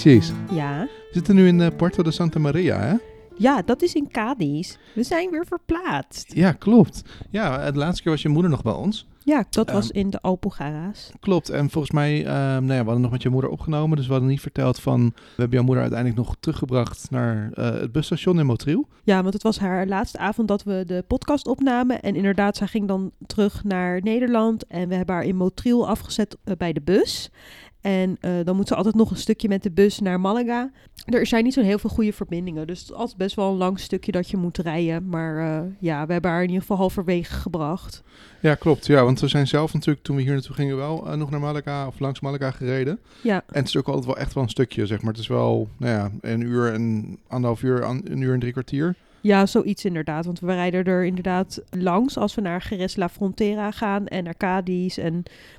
Precies. Ja. We zitten nu in uh, Puerto de Santa Maria, hè? Ja, dat is in Cadiz. We zijn weer verplaatst. Ja, klopt. Ja, de laatste keer was je moeder nog bij ons. Ja, dat was in de Alpogara's. Klopt. En volgens mij, uh, nou ja, we hadden nog met je moeder opgenomen. Dus we hadden niet verteld van... We hebben jouw moeder uiteindelijk nog teruggebracht naar uh, het busstation in Motriel. Ja, want het was haar laatste avond dat we de podcast opnamen. En inderdaad, zij ging dan terug naar Nederland. En we hebben haar in Motriel afgezet uh, bij de bus. En uh, dan moet ze altijd nog een stukje met de bus naar Malaga. Er zijn niet zo heel veel goede verbindingen. Dus het is altijd best wel een lang stukje dat je moet rijden. Maar uh, ja, we hebben haar in ieder geval halverwege gebracht. Ja, klopt. Ja, want we zijn zelf natuurlijk, toen we hier naartoe gingen, wel uh, nog naar Malaga of langs Malaga gereden. Ja. En het is ook altijd wel echt wel een stukje, zeg maar. Het is wel, nou ja, een uur en anderhalf uur, een uur en drie kwartier. Ja, zoiets inderdaad. Want we rijden er inderdaad langs als we naar Jerez La Frontera gaan en naar Cadiz. En,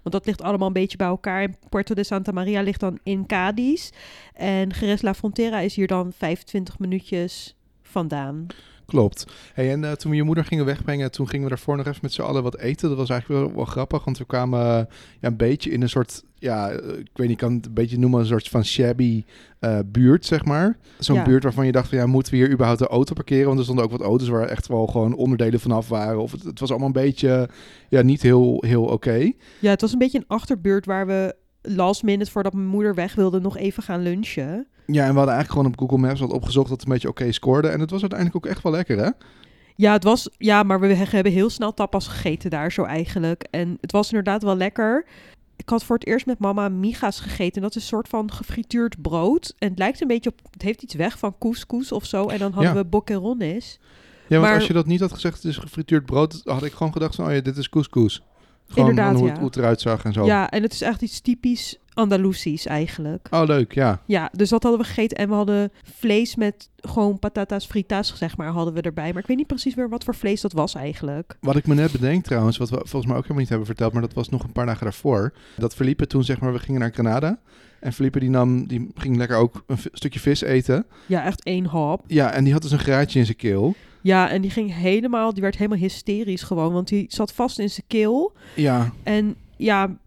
want dat ligt allemaal een beetje bij elkaar. En Puerto de Santa Maria ligt dan in Cadiz. En Jerez La Frontera is hier dan 25 minuutjes vandaan. Klopt. Hey, en uh, toen we je moeder gingen wegbrengen, toen gingen we daarvoor nog even met z'n allen wat eten. Dat was eigenlijk wel, wel grappig, want we kwamen uh, ja, een beetje in een soort, ja, ik weet niet, ik kan het een beetje noemen, een soort van shabby uh, buurt, zeg maar. Zo'n Ja. buurt waarvan je dacht van, ja, moeten we hier überhaupt de auto parkeren? Want er stonden ook wat auto's waar echt wel gewoon onderdelen vanaf waren. Of het, het was allemaal een beetje, ja, niet heel, heel oké. Ja, het was een beetje een achterbuurt waar we last minute voordat mijn moeder weg wilde nog even gaan lunchen. Ja, en we hadden eigenlijk gewoon op Google Maps wat opgezocht dat het een beetje oké scoorde. En het was uiteindelijk ook echt wel lekker, hè? Ja, het was, ja, maar we he- hebben heel snel tapas gegeten daar zo eigenlijk. En het was inderdaad wel lekker. Ik had voor het eerst met mama miga's gegeten. En dat is een soort van gefrituurd brood. En het lijkt een beetje op, het heeft iets weg van couscous of zo. En dan hadden Ja. we boquerones. Ja, want Maar- als je dat niet had gezegd, het is gefrituurd brood, had ik gewoon gedacht van, oh ja, dit is couscous. Gewoon Inderdaad, hoe, ja. het, hoe het eruit zag en zo. Ja, en het is echt iets typisch Andalusisch eigenlijk. Oh, leuk, ja. Ja, dus dat hadden we gegeten. En we hadden vlees met gewoon patatas fritas, zeg maar, hadden we erbij. Maar ik weet niet precies meer wat voor vlees dat was eigenlijk. Wat ik me net bedenk trouwens, wat we volgens mij ook helemaal niet hebben verteld, maar dat was nog een paar dagen daarvoor. Dat Felipe toen, zeg maar, we gingen naar Granada. En Felipe die nam, die ging lekker ook een stukje vis eten. Ja, echt één hap. Ja, en die had dus een graatje in zijn keel. Ja, en die ging helemaal, die werd helemaal hysterisch gewoon, want die zat vast in zijn keel. Ja, En ja,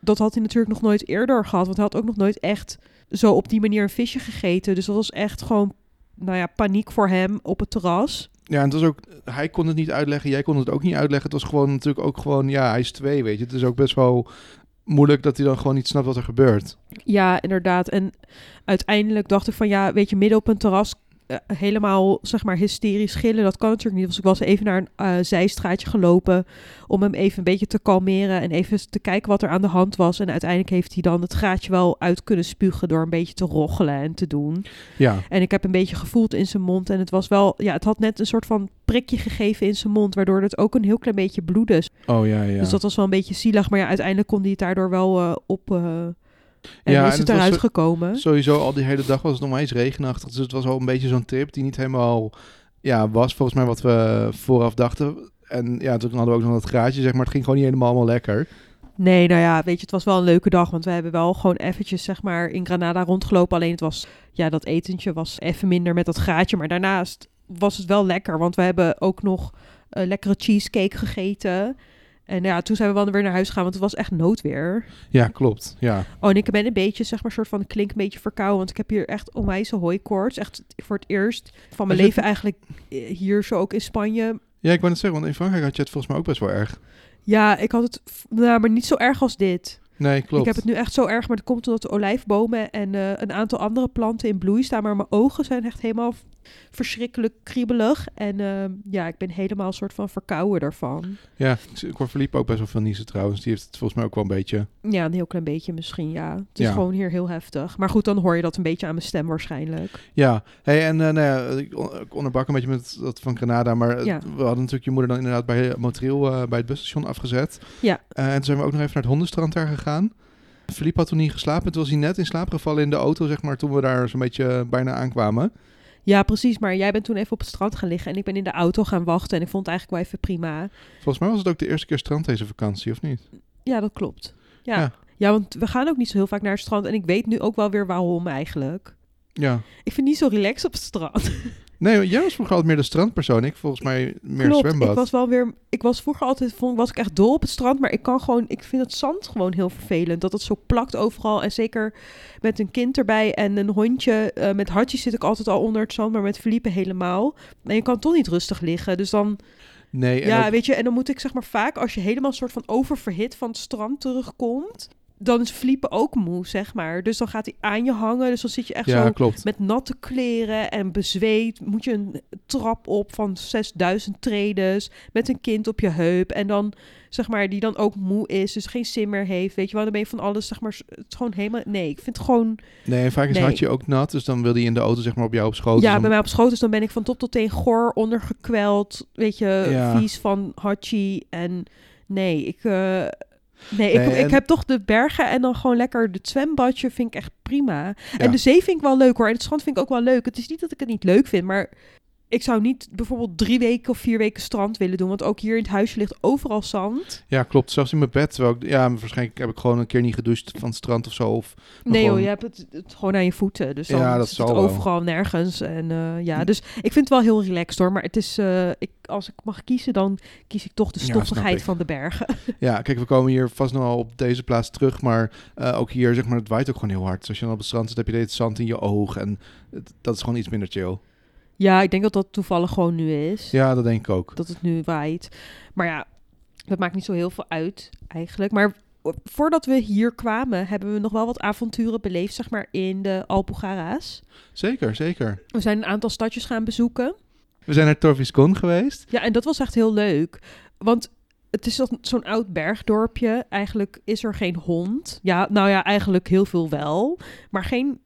dat had hij natuurlijk nog nooit eerder gehad, want hij had ook nog nooit echt zo op die manier een visje gegeten. Dus dat was echt gewoon, nou ja, paniek voor hem op het terras. ja, en het was ook, hij kon het niet uitleggen, jij kon het ook niet uitleggen. Het was gewoon natuurlijk ook gewoon, ja, hij is twee, weet je. Het is ook best wel moeilijk dat hij dan gewoon niet snapt wat er gebeurt. Ja, inderdaad. En uiteindelijk dacht ik van ja, weet je, midden op een terras eh, helemaal zeg maar hysterisch gillen, dat kan natuurlijk niet. Dus ik was even naar een eh, zijstraatje gelopen om hem even een beetje te kalmeren en even te kijken wat er aan de hand was. En uiteindelijk heeft hij dan het gaatje wel uit kunnen spugen door een beetje te roggelen en te doen. Ja, En ik heb een beetje gevoeld in zijn mond en het was wel, ja, het had net een soort van prikje gegeven in zijn mond, waardoor het ook een heel klein beetje bloedde. oh ja, ja. Dus dat was wel een beetje zielig, maar ja, uiteindelijk kon hij het daardoor wel eh, op... en Ja, is en het eruit gekomen. Sowieso al die hele dag was het nog maar eens regenachtig. Dus het was al een beetje zo'n trip die niet helemaal ja, was volgens mij wat we vooraf dachten. En ja, toen hadden we ook nog dat graadje, zeg maar. Het ging gewoon niet helemaal allemaal lekker. Nee, nou ja, weet je, het was wel een leuke dag. Want we hebben wel gewoon eventjes, zeg maar, in Granada rondgelopen. Alleen het was, ja, dat etentje was even minder met dat gaatje. Maar daarnaast was het wel lekker. Want we hebben ook nog eh, lekkere cheesecake gegeten. En ja, toen zijn we wel weer naar huis gegaan, want het was echt noodweer. Ja, klopt. Ja, Oh, en ik ben een beetje, zeg maar, soort van, klink een beetje verkouden. Want ik heb hier echt onwijze hooikoorts. Echt voor het eerst van mijn leven eigenlijk eh, hier zo ook in Spanje. ja ik wou net zeggen, want in Frankrijk had je het volgens mij ook best wel erg. Ja, ik had het, nou, maar niet zo erg als dit. Nee, klopt. Ik heb het nu echt zo erg, maar dat komt omdat de olijfbomen en eh, een aantal andere planten in bloei staan. Maar mijn ogen zijn echt helemaal verschrikkelijk kriebelig. En eh, ja, ik ben helemaal een soort van verkouden daarvan. Ja, ik- hoor Philippe ook best wel veel niezen trouwens. Die heeft het volgens mij ook wel een beetje... Ja, een heel klein beetje misschien, ja. Het is Ja. gewoon hier heel heftig. Maar goed, dan hoor je dat een beetje aan mijn stem waarschijnlijk. Ja, hey, en eh, nou ja, ik on- ik onderbak een beetje met dat van Granada. Maar eh, Ja. we hadden natuurlijk je moeder dan inderdaad bij Montreal eh, bij het busstation afgezet. Ja. En toen zijn we ook nog even naar het hondenstrand daar gegaan. Philippe had toen niet geslapen. Toen was hij net in slaap gevallen in de auto, zeg maar, toen we daar zo'n beetje bijna aankwamen. Ja, precies. Maar jij bent toen even op het strand gaan liggen en ik ben in de auto gaan wachten. En ik vond het eigenlijk wel even prima. Volgens mij was het ook de eerste keer strand deze vakantie, of niet? Ja, dat klopt. Ja. Ja. ja. want we gaan ook niet zo heel vaak naar het strand. En ik weet nu ook wel weer waarom eigenlijk. Ja. Ik vind het niet zo relaxed op het strand. Nee, jij was vroeger altijd meer de strandpersoon. Ik volgens mij meer Klopt, zwembad. ik was wel weer... Ik was vroeger altijd... Vond, was ik echt dol op het strand, maar ik kan gewoon... Ik vind het zand gewoon heel vervelend. Dat het zo plakt overal. En zeker met een kind erbij en een hondje. eh, met Hartje zit ik altijd al onder het zand, maar met Felipe helemaal. En je kan toch niet rustig liggen. Dus dan... Nee, en ja, ook- weet je, en dan moet ik zeg maar vaak, als je helemaal soort van oververhit van het strand terugkomt, dan is Felipe ook moe, zeg maar. Dus dan gaat hij aan je hangen, dus dan zit je echt ja, zo klopt. met natte kleren en bezweet. Moet je een trap op van 6000 tredes met een kind op je heup en dan zeg maar die dan ook moe is, dus geen sim meer heeft, weet je wel, dan ben je van alles zeg maar het is gewoon helemaal nee, ik vind het gewoon Nee, en vaak is Nee. Hartje ook nat, dus dan wil hij in de auto zeg maar op jou op schoot. Dus ja, dan- bij mij op schoot, dus dan ben ik van top tot teen goor, ondergekweld, weet je, Ja. vies van hachi. En nee, ik, eh, nee, Nee, ik, ik heb toch de bergen en dan gewoon lekker het zwembadje vind ik echt prima. Ja. En de zee vind ik wel leuk hoor. En het strand vind ik ook wel leuk. Het is niet dat ik het niet leuk vind, maar ik zou niet bijvoorbeeld drie weken of vier weken strand willen doen. Want ook hier in het huisje ligt overal zand. Ja, klopt. Zelfs in mijn bed. Terwijl ik, ja, waarschijnlijk heb ik gewoon een keer niet gedoucht van het strand of zo. Of, Nee gewoon- joh, je hebt het, het gewoon aan je voeten. Dus dan Ja, dat zal wel. overal nergens. En eh, ja, dus ik vind het wel heel relaxed hoor. Maar het is, eh, ik, als ik mag kiezen, dan kies ik toch de stoffigheid van de bergen. Ja, kijk, we komen hier vast nog wel op deze plaats terug. Maar eh, ook hier, zeg maar, het waait ook gewoon heel hard. Dus als je dan op het strand zit, heb je dit zand in je oog. En het- dat is gewoon iets minder chill. Ja, ik denk dat dat toevallig gewoon nu is. Ja, dat denk ik ook. Dat het nu waait. Maar ja, dat maakt niet zo heel veel uit eigenlijk. Maar voordat we hier kwamen, hebben we nog wel wat avonturen beleefd, zeg maar, in de Alpugara's. Zeker, zeker. We zijn een aantal stadjes gaan bezoeken. We zijn naar Torviscon geweest. Ja, en dat was echt heel leuk. Want het is zo'n oud bergdorpje. Eigenlijk is er geen hond. Ja, nou ja, eigenlijk heel veel wel. Maar geen,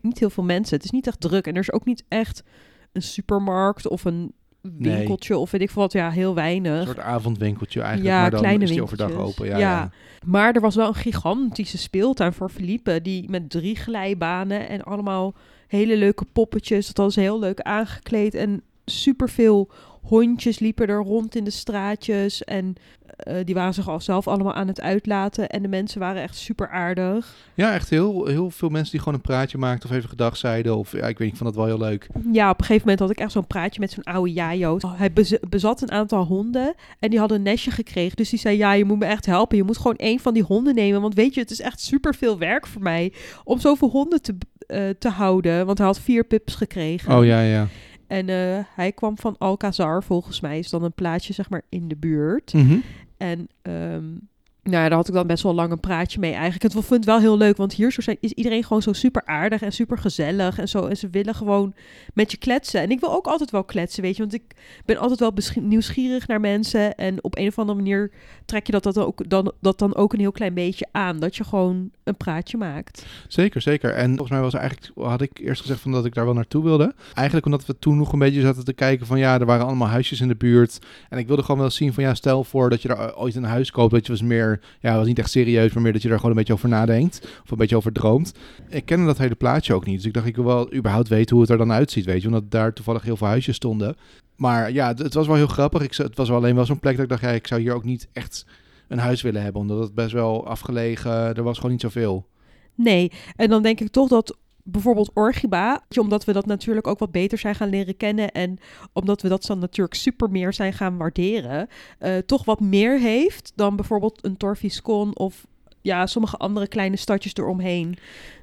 niet heel veel mensen. Het is niet echt druk. En er is ook niet echt een supermarkt of een Nee. winkeltje of weet ik veel wat. Ja, heel Een weinig. soort avondwinkeltje eigenlijk. Ja, maar dan kleine is die overdag open. Ja, Ja. ja. Maar er was wel een gigantische speeltuin voor Felipe. Die met drie glijbanen en allemaal hele leuke poppetjes. Dat was heel leuk aangekleed. En superveel hondjes liepen er rond in de straatjes. En eh, die waren zich al zelf allemaal aan het uitlaten. En de mensen waren echt super aardig. Ja, echt heel, heel veel mensen die gewoon een praatje maakten of even gedag zeiden. Of ja, ik weet niet, ik vond dat wel heel leuk. Ja, op een gegeven moment had ik echt zo'n praatje met zo'n oude Jajo. Hij bez- bezat een aantal honden en die hadden een nestje gekregen. Dus die zei, ja, je moet me echt helpen. Je moet gewoon één van die honden nemen. Want weet je, het is echt super veel werk voor mij om zoveel honden te, eh, te houden. Want hij had vier pups gekregen. Oh ja, ja. En eh, hij kwam van Alcazar, volgens mij is dan een plaatsje zeg maar in de buurt. Mhm. En ehm, nou ja, daar had ik dan best wel lang een praatje mee eigenlijk. Het vond het wel heel leuk, want hier zo zijn, is iedereen gewoon zo super aardig en super gezellig en zo. En ze willen gewoon met je kletsen. En ik wil ook altijd wel kletsen, weet je. Want ik ben altijd wel nieuwsgierig naar mensen. En op een of andere manier trek je dat, dat, ook, dan, dat dan ook een heel klein beetje aan. Dat je gewoon een praatje maakt. Zeker, zeker. En volgens mij was eigenlijk, had ik eerst gezegd van dat ik daar wel naartoe wilde. Eigenlijk omdat we toen nog een beetje zaten te kijken van ja, er waren allemaal huisjes in de buurt. En ik wilde gewoon wel zien van ja, stel voor dat je er ooit een huis koopt. Dat je was meer, ja, was niet echt serieus, maar meer dat je er gewoon een beetje over nadenkt. Of een beetje over droomt. Ik kende dat hele plaatje ook niet. Dus ik dacht, ik wil wel überhaupt weten hoe het er dan uitziet, weet je. Omdat daar toevallig heel veel huisjes stonden. Maar ja, het, was wel heel grappig. Ik, het was wel alleen wel zo'n plek dat ik dacht, ja, ik zou hier ook niet echt een huis willen hebben. Omdat het best wel afgelegen, er was gewoon niet zoveel. Nee, en dan denk ik toch dat bijvoorbeeld Orgiba, omdat we dat natuurlijk ook wat beter zijn gaan leren kennen en omdat we dat dan natuurlijk super meer zijn gaan waarderen, eh, toch wat meer heeft dan bijvoorbeeld een Torviscon of ja, sommige andere kleine stadjes eromheen.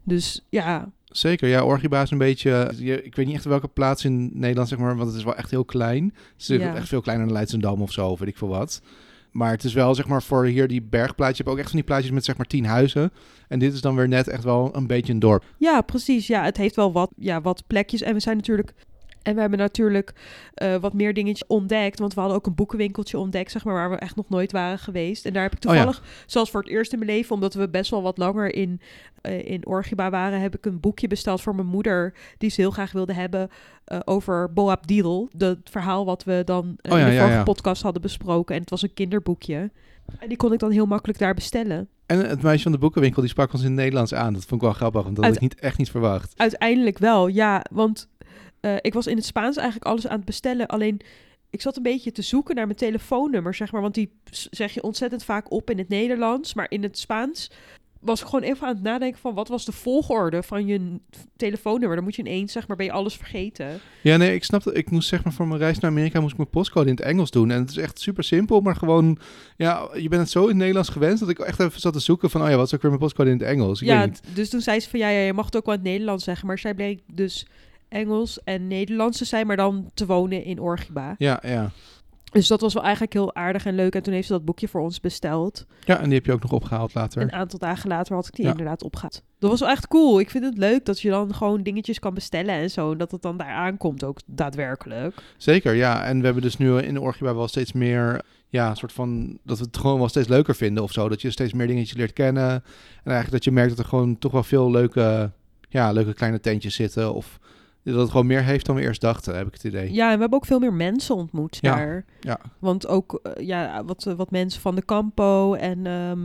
Dus ja, Zeker, ja, Orgiba is een beetje... je- Ik weet niet echt welke plaats in Nederland, zeg maar, want het is wel echt heel klein. Het is Ja. echt veel kleiner dan Leidsendam of zo, weet ik veel wat. Maar het is wel, zeg maar, voor hier die bergplaatje... Je hebt ook echt van die plaatjes met, zeg maar, tien huizen. En dit is dan weer net echt wel een beetje een dorp. ja, precies. Ja, het heeft wel wat, ja, wat plekjes en we zijn natuurlijk en we hebben natuurlijk eh, wat meer dingetjes ontdekt. Want we hadden ook een boekenwinkeltje ontdekt, zeg maar, waar we echt nog nooit waren geweest. En daar heb ik Oh ja. toevallig, zoals voor het eerst in mijn leven, omdat we best wel wat langer in, eh, in Orgiba waren, heb ik een boekje besteld voor mijn moeder, die ze heel graag wilde hebben eh, over Boab Didel. Dat verhaal wat we dan Oh ja, in de vorige ja. podcast hadden besproken. En het was een kinderboekje. En die kon ik dan heel makkelijk daar bestellen. En het meisje van de boekenwinkel, die sprak ons in het Nederlands aan. Dat vond ik wel grappig, want dat had ik niet, echt niet verwacht. Uiteindelijk wel, ja. Want eh, ik was in het Spaans eigenlijk alles aan het bestellen. Alleen ik zat een beetje te zoeken naar mijn telefoonnummer, zeg maar. Want die zeg je ontzettend vaak op in het Nederlands. Maar in het Spaans was ik gewoon even aan het nadenken van wat was de volgorde van je telefoonnummer. Dan moet je ineens, zeg maar, ben je alles vergeten. Ja, nee, ik snap dat. Ik moest zeg maar voor mijn reis naar Amerika moest ik mijn postcode in het Engels doen. En het is echt super simpel, maar gewoon, ja, je bent het zo in het Nederlands gewend dat ik echt even zat te zoeken van, oh ja, wat is ook weer mijn postcode in het Engels? Ik ja, weet niet. dus toen zei ze van ja, ja, je mag het ook wel in het Nederlands zeggen. Maar zij bleek dus Engels en Nederlands te zijn, maar dan te wonen in Orgiba. Ja, ja. Dus dat was wel eigenlijk heel aardig en leuk. En toen heeft ze dat boekje voor ons besteld. Ja, en die heb je ook nog opgehaald later. Een aantal dagen later had ik die Ja. inderdaad opgehaald. Dat was wel echt cool. Ik vind het leuk dat je dan gewoon dingetjes kan bestellen en zo. En dat het dan daar aankomt ook daadwerkelijk. Zeker, ja. En we hebben dus nu in de Orgiba wel steeds meer, ja, een soort van, dat we het gewoon wel steeds leuker vinden of zo. Dat je steeds meer dingetjes leert kennen. En eigenlijk dat je merkt dat er gewoon toch wel veel leuke, ja, leuke kleine tentjes zitten. Of dat het gewoon meer heeft dan we eerst dachten, heb ik het idee. Ja, en we hebben ook veel meer mensen ontmoet Ja, daar. ja. Want ook eh, ja, wat, eh, wat mensen van de kampo en ehm,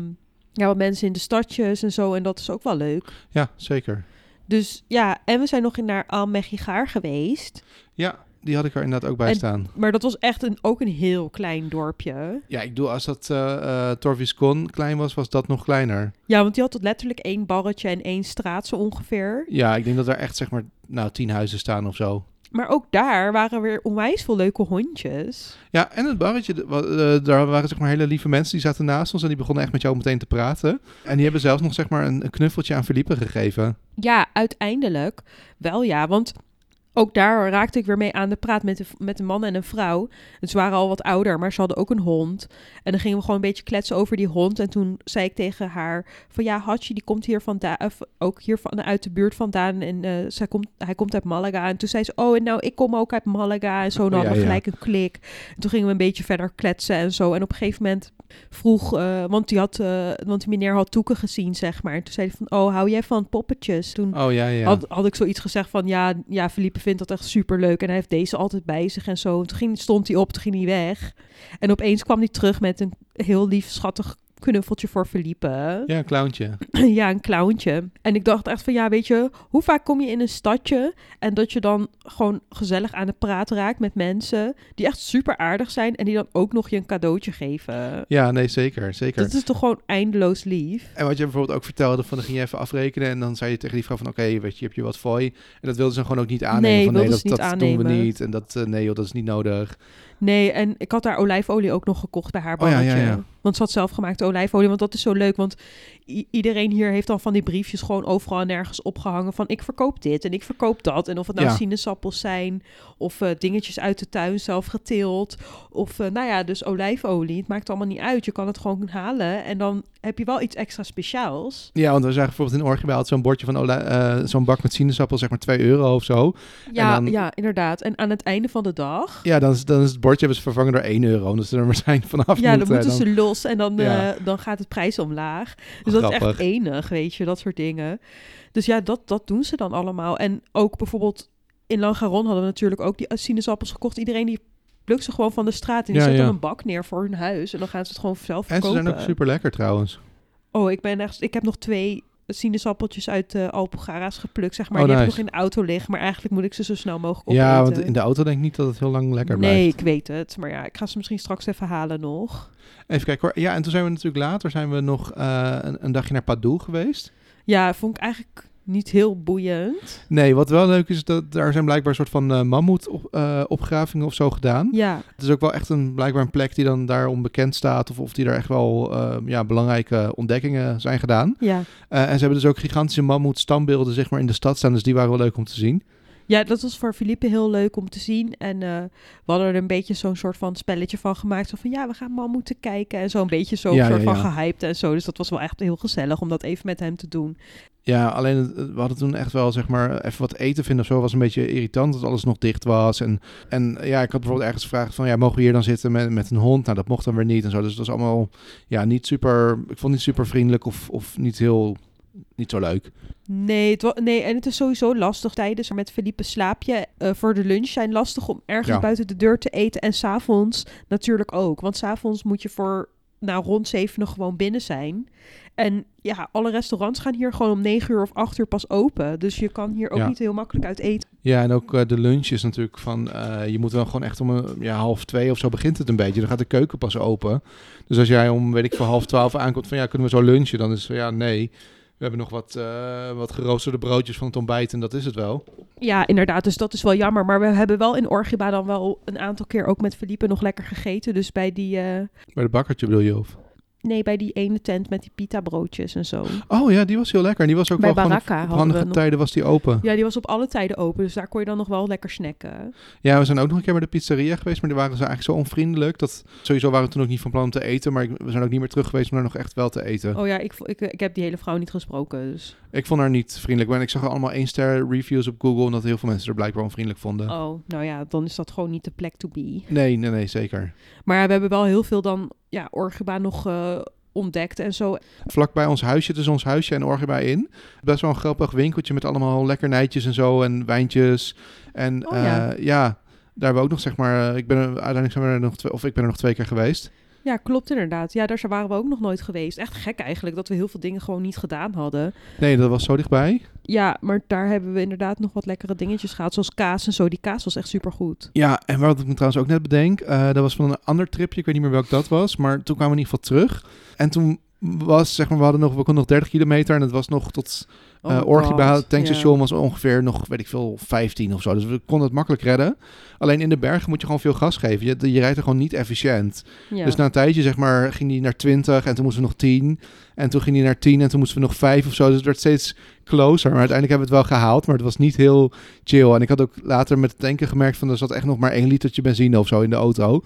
ja, wat mensen in de stadjes en zo. En dat is ook wel leuk. Ja, zeker. Dus ja, en we zijn nog in naar Almegigaar geweest. Ja, die had ik er inderdaad ook bij En- staan. Maar dat was echt een, ook een heel klein dorpje. Ja, ik doe als dat eh eh Torviscon klein was, was dat nog kleiner. Ja, want die had letterlijk één barretje en één straat zo ongeveer. Ja, ik denk dat er echt zeg maar, nou, tien huizen staan of zo. Maar ook daar waren weer onwijs veel leuke hondjes. Ja, en het barretje, eh, daar waren zeg maar hele lieve mensen die zaten naast ons en die begonnen echt met jou meteen te praten. En die hebben zelfs nog zeg maar een, een knuffeltje aan Felipe gegeven. Ja, uiteindelijk wel ja, want ook daar raakte ik weer mee aan de praat met, de, met een man en een vrouw. En ze waren al wat ouder, maar ze hadden ook een hond. En dan gingen we gewoon een beetje kletsen over die hond. En toen zei ik tegen haar van ja, Hachi die komt hier vandaan, ook hier van, uit de buurt vandaan. En eh, zij komt, hij komt uit Malaga. En toen zei ze, oh en nou, ik kom ook uit Malaga. En zo, dan Oh, hadden we gelijk een klik. En toen gingen we een beetje verder kletsen en zo. En op een gegeven moment vroeg, eh, want, die had, eh, want die meneer had toeken gezien, zeg maar. En toen zei hij van, oh, hou jij van poppetjes? Toen Oh ja, ja. had, had ik zoiets gezegd van, ja, ja, Felipe vindt dat echt super leuk en hij heeft deze altijd bij zich en zo. En toen ging, stond hij op, toen ging hij weg. En opeens kwam hij terug met een heel lief, schattig knuffeltje voor Felipe. Ja, een clowntje. ja, een clowntje. En ik dacht echt van, ja, weet je, hoe vaak kom je in een stadje en dat je dan gewoon gezellig aan de praat raakt met mensen die echt super aardig zijn en die dan ook nog je een cadeautje geven. Ja, nee, zeker, zeker. Dat is toch gewoon eindeloos lief. En wat je bijvoorbeeld ook vertelde, van dan ging je even afrekenen en dan zei je tegen die vrouw van oké, weet je, heb je wat fooi? En dat wilden ze gewoon ook niet aannemen. Nee, van nee, dat, dat doen we aannemen. niet. En dat, eh, nee joh, dat is niet nodig. Nee, en ik had daar olijfolie ook nog gekocht bij haar Oh ja, ja, ja. Want ze had zelf gemaakte olijfolie. Want dat is zo leuk. Want iedereen hier heeft dan van die briefjes gewoon overal en nergens opgehangen. Van ik verkoop dit en ik verkoop dat. En of het nou Ja. sinaasappels zijn. Of eh, dingetjes uit de tuin zelf geteeld. Of eh, nou ja, dus olijfolie. Het maakt allemaal niet uit. Je kan het gewoon halen. En dan heb je wel iets extra speciaals. Ja, want we zagen bijvoorbeeld in Orgibel had zo'n bordje van eh, zo'n bak met sinaasappel, zeg maar 2 euro of zo. Ja, dan- ja, inderdaad. En aan het einde van de dag... Ja, dan is, dan is het bordje hebben ze vervangen door 1 euro. Dus er maar zijn vanaf Ja, dan moeten. ze los en dan, Ja. eh, dan gaat het prijs omlaag. Dus dat is echt enig, weet je, dat soort dingen. Dus ja, dat, dat doen ze dan allemaal. En ook bijvoorbeeld in Langaron hadden we natuurlijk ook die sinaasappels gekocht. Iedereen die plukt ze gewoon van de straat en die Ja, zet dan een bak neer voor hun huis. En dan gaan ze het gewoon zelf En ze verkopen. zijn ook super lekker trouwens. Oh, ik ben echt... Ik heb nog twee sinaasappeltjes uit de Alpogara's geplukt, zeg maar. Oh, die heb ik nice. nog in de auto liggen. Maar eigenlijk moet ik ze zo snel mogelijk opeten. Ja, want in de auto denk ik niet dat het heel lang lekker blijft. Nee, ik weet het. Maar ja, ik ga ze misschien straks even halen nog. Even kijken hoor. Ja, en toen zijn we natuurlijk later zijn we nog eh, een, een dagje naar Padoe geweest. Ja, vond ik eigenlijk niet heel boeiend. Nee, wat wel leuk is, dat daar zijn blijkbaar een soort van eh mammoet op, eh, of zo gedaan. Ja, Het is ook wel echt een, blijkbaar een plek die dan daar onbekend staat. Of, of die daar echt wel eh, ja, belangrijke ontdekkingen zijn gedaan. ja. Eh, en ze hebben dus ook gigantische mammoet standbeelden zeg maar, in de stad staan. Dus die waren wel leuk om te zien. Ja, dat was voor Philippe heel leuk om te zien. En eh, we hadden er een beetje zo'n soort van spelletje van gemaakt. Zo van, ja, we gaan mal moeten kijken. En zo een beetje zo Ja, soort ja, van ja. gehyped en zo. Dus dat was wel echt heel gezellig om dat even met hem te doen. Ja, alleen we hadden toen echt wel zeg maar even wat eten vinden of zo. was een beetje irritant dat alles nog dicht was. En, en ja, ik had bijvoorbeeld ergens gevraagd van ja, mogen we hier dan zitten met, met een hond? Nou, dat mocht dan weer niet en zo. Dus het was allemaal ja, niet super, ik vond het niet super vriendelijk of, of niet heel, niet zo leuk. Nee, het nee, en het is sowieso lastig tijdens met Philippe slaap je eh, voor de lunch zijn lastig om ergens Ja. buiten de deur te eten. En s'avonds natuurlijk ook. Want s'avonds moet je voor nou, rond zeven gewoon binnen zijn. En ja, alle restaurants gaan hier gewoon om negen uur of acht uur pas open. Dus je kan hier ook Ja. niet heel makkelijk uit eten. Ja, en ook eh, de lunch is natuurlijk van... eh, je moet wel gewoon echt om een, ja, half twee of zo begint het een beetje. Dan gaat de keuken pas open. Dus als jij om, weet ik veel, half twaalf aankomt van... Ja, kunnen we zo lunchen? Dan is van, ja, nee. We hebben nog wat, eh, wat geroosterde broodjes van het ontbijt en dat is het wel. Ja, inderdaad. Dus dat is wel jammer. Maar we hebben wel in Orgiba dan wel een aantal keer ook met Felipe nog lekker gegeten. Dus bij die, eh, Bij de bakkertje bedoel je? Of? Nee, bij die ene tent met die pita broodjes en zo. Oh ja, die was heel lekker. En die was ook Bij wel gewoon op- Baraka op, hadden we handige nog- tijden was die open. Ja, die was op alle tijden open. Dus daar kon je dan nog wel lekker snacken. Ja, we zijn ook nog een keer bij de pizzeria geweest, maar die waren ze eigenlijk zo onvriendelijk. Dat sowieso waren we toen ook niet van plan om te eten, maar we zijn ook niet meer terug geweest om daar nog echt wel te eten. Oh ja, ik, ik, ik heb die hele vrouw niet gesproken. Dus. Ik vond haar niet vriendelijk, maar ik zag allemaal één ster reviews op Google en dat heel veel mensen er blijkbaar onvriendelijk vonden. Oh, nou ja, dan is dat gewoon niet de plek to be. Nee, nee, nee, zeker. Maar we hebben wel heel veel dan, ja, Orgiba nog eh, ontdekt en zo. Vlakbij ons huisje, tussen ons huisje en Orgeba in, best wel een grappig winkeltje met allemaal lekkernijtjes en zo en wijntjes. En Oh, ja. ja. daar hebben we ook nog zeg maar, eh, ik ben er, uiteindelijk zijn we er nog twee, of ik ben er nog twee keer geweest. Ja, klopt inderdaad. Ja, daar waren we ook nog nooit geweest. Echt gek eigenlijk dat we heel veel dingen gewoon niet gedaan hadden. Nee, dat was zo dichtbij. Ja, maar daar hebben we inderdaad nog wat lekkere dingetjes gehad. Zoals kaas en zo. Die kaas was echt supergoed. Ja, en wat ik me trouwens ook net bedenk, eh, dat was van een ander tripje, ik weet niet meer welk dat was, maar toen kwamen we in ieder geval terug. En toen was, zeg maar, we hadden nog, we konden nog 30 kilometer en het was nog tot Oh uh, het tankstation was ongeveer nog, weet ik veel, 15 of zo. Dus we konden het makkelijk redden. Alleen in de bergen moet je gewoon veel gas geven. Je, je rijdt er gewoon niet efficiënt. Ja. Dus na een tijdje, zeg maar, ging die naar 20 en toen moesten we nog 10. En toen ging die naar 10 en toen moesten we nog 5 of zo. Dus het werd steeds closer. Maar uiteindelijk hebben we het wel gehaald, maar het was niet heel chill. En ik had ook later met het tanken gemerkt van er zat echt nog maar één litertje benzine of zo in de auto.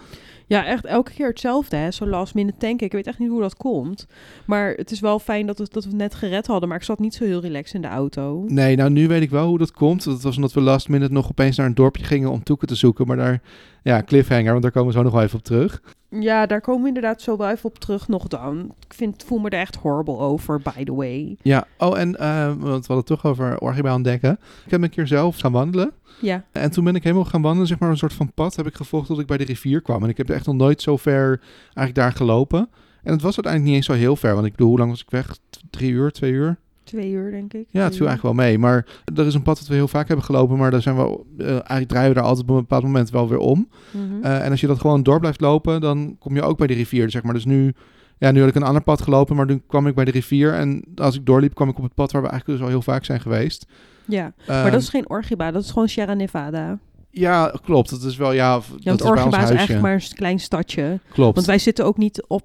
Ja, echt elke keer hetzelfde, hè. Zo last minute tanken. Ik weet echt niet hoe dat komt. Maar het is wel fijn dat, het, dat we het net gered hadden. Maar ik zat niet zo heel relaxed in de auto. Nee, nou nu weet ik wel hoe dat komt. Dat was omdat we last minute nog opeens naar een dorpje gingen om toeken te zoeken. Maar daar, ja, cliffhanger, want daar komen we zo nog wel even op terug. Ja, daar komen we inderdaad zo wel even op terug nog dan. Ik vind, voel me er echt horrible over, by the way. Ja, oh en, eh, want we hadden het toch over Orgiba ontdekken. Ik heb een keer zelf gaan wandelen. Ja, En toen ben ik helemaal gaan wandelen, zeg maar een soort van pad heb ik gevolgd tot ik bij de rivier kwam. En ik heb echt nog nooit zo ver eigenlijk daar gelopen. En het was uiteindelijk niet eens zo heel ver, want ik bedoel, hoe lang was ik weg? Drie uur, twee uur? Twee uur denk ik. Ja, het viel eigenlijk wel mee. Maar er is een pad dat we heel vaak hebben gelopen, maar daar zijn we, eh, eigenlijk draaien we daar altijd op een bepaald moment wel weer om. Mhm. Eh, en als je dat gewoon door blijft lopen, dan kom je ook bij de rivier, zeg maar. Dus nu, ja, nu had ik een ander pad gelopen, maar toen kwam ik bij de rivier. En als ik doorliep, kwam ik op het pad waar we eigenlijk dus al heel vaak zijn geweest. ja, Ehm, maar dat is geen Orgiba, dat is gewoon Sierra Nevada. Ja, klopt. Dat is wel, ja, dat want is bij ons Orgiba is eigenlijk maar een klein stadje. Klopt. Want wij zitten ook niet op,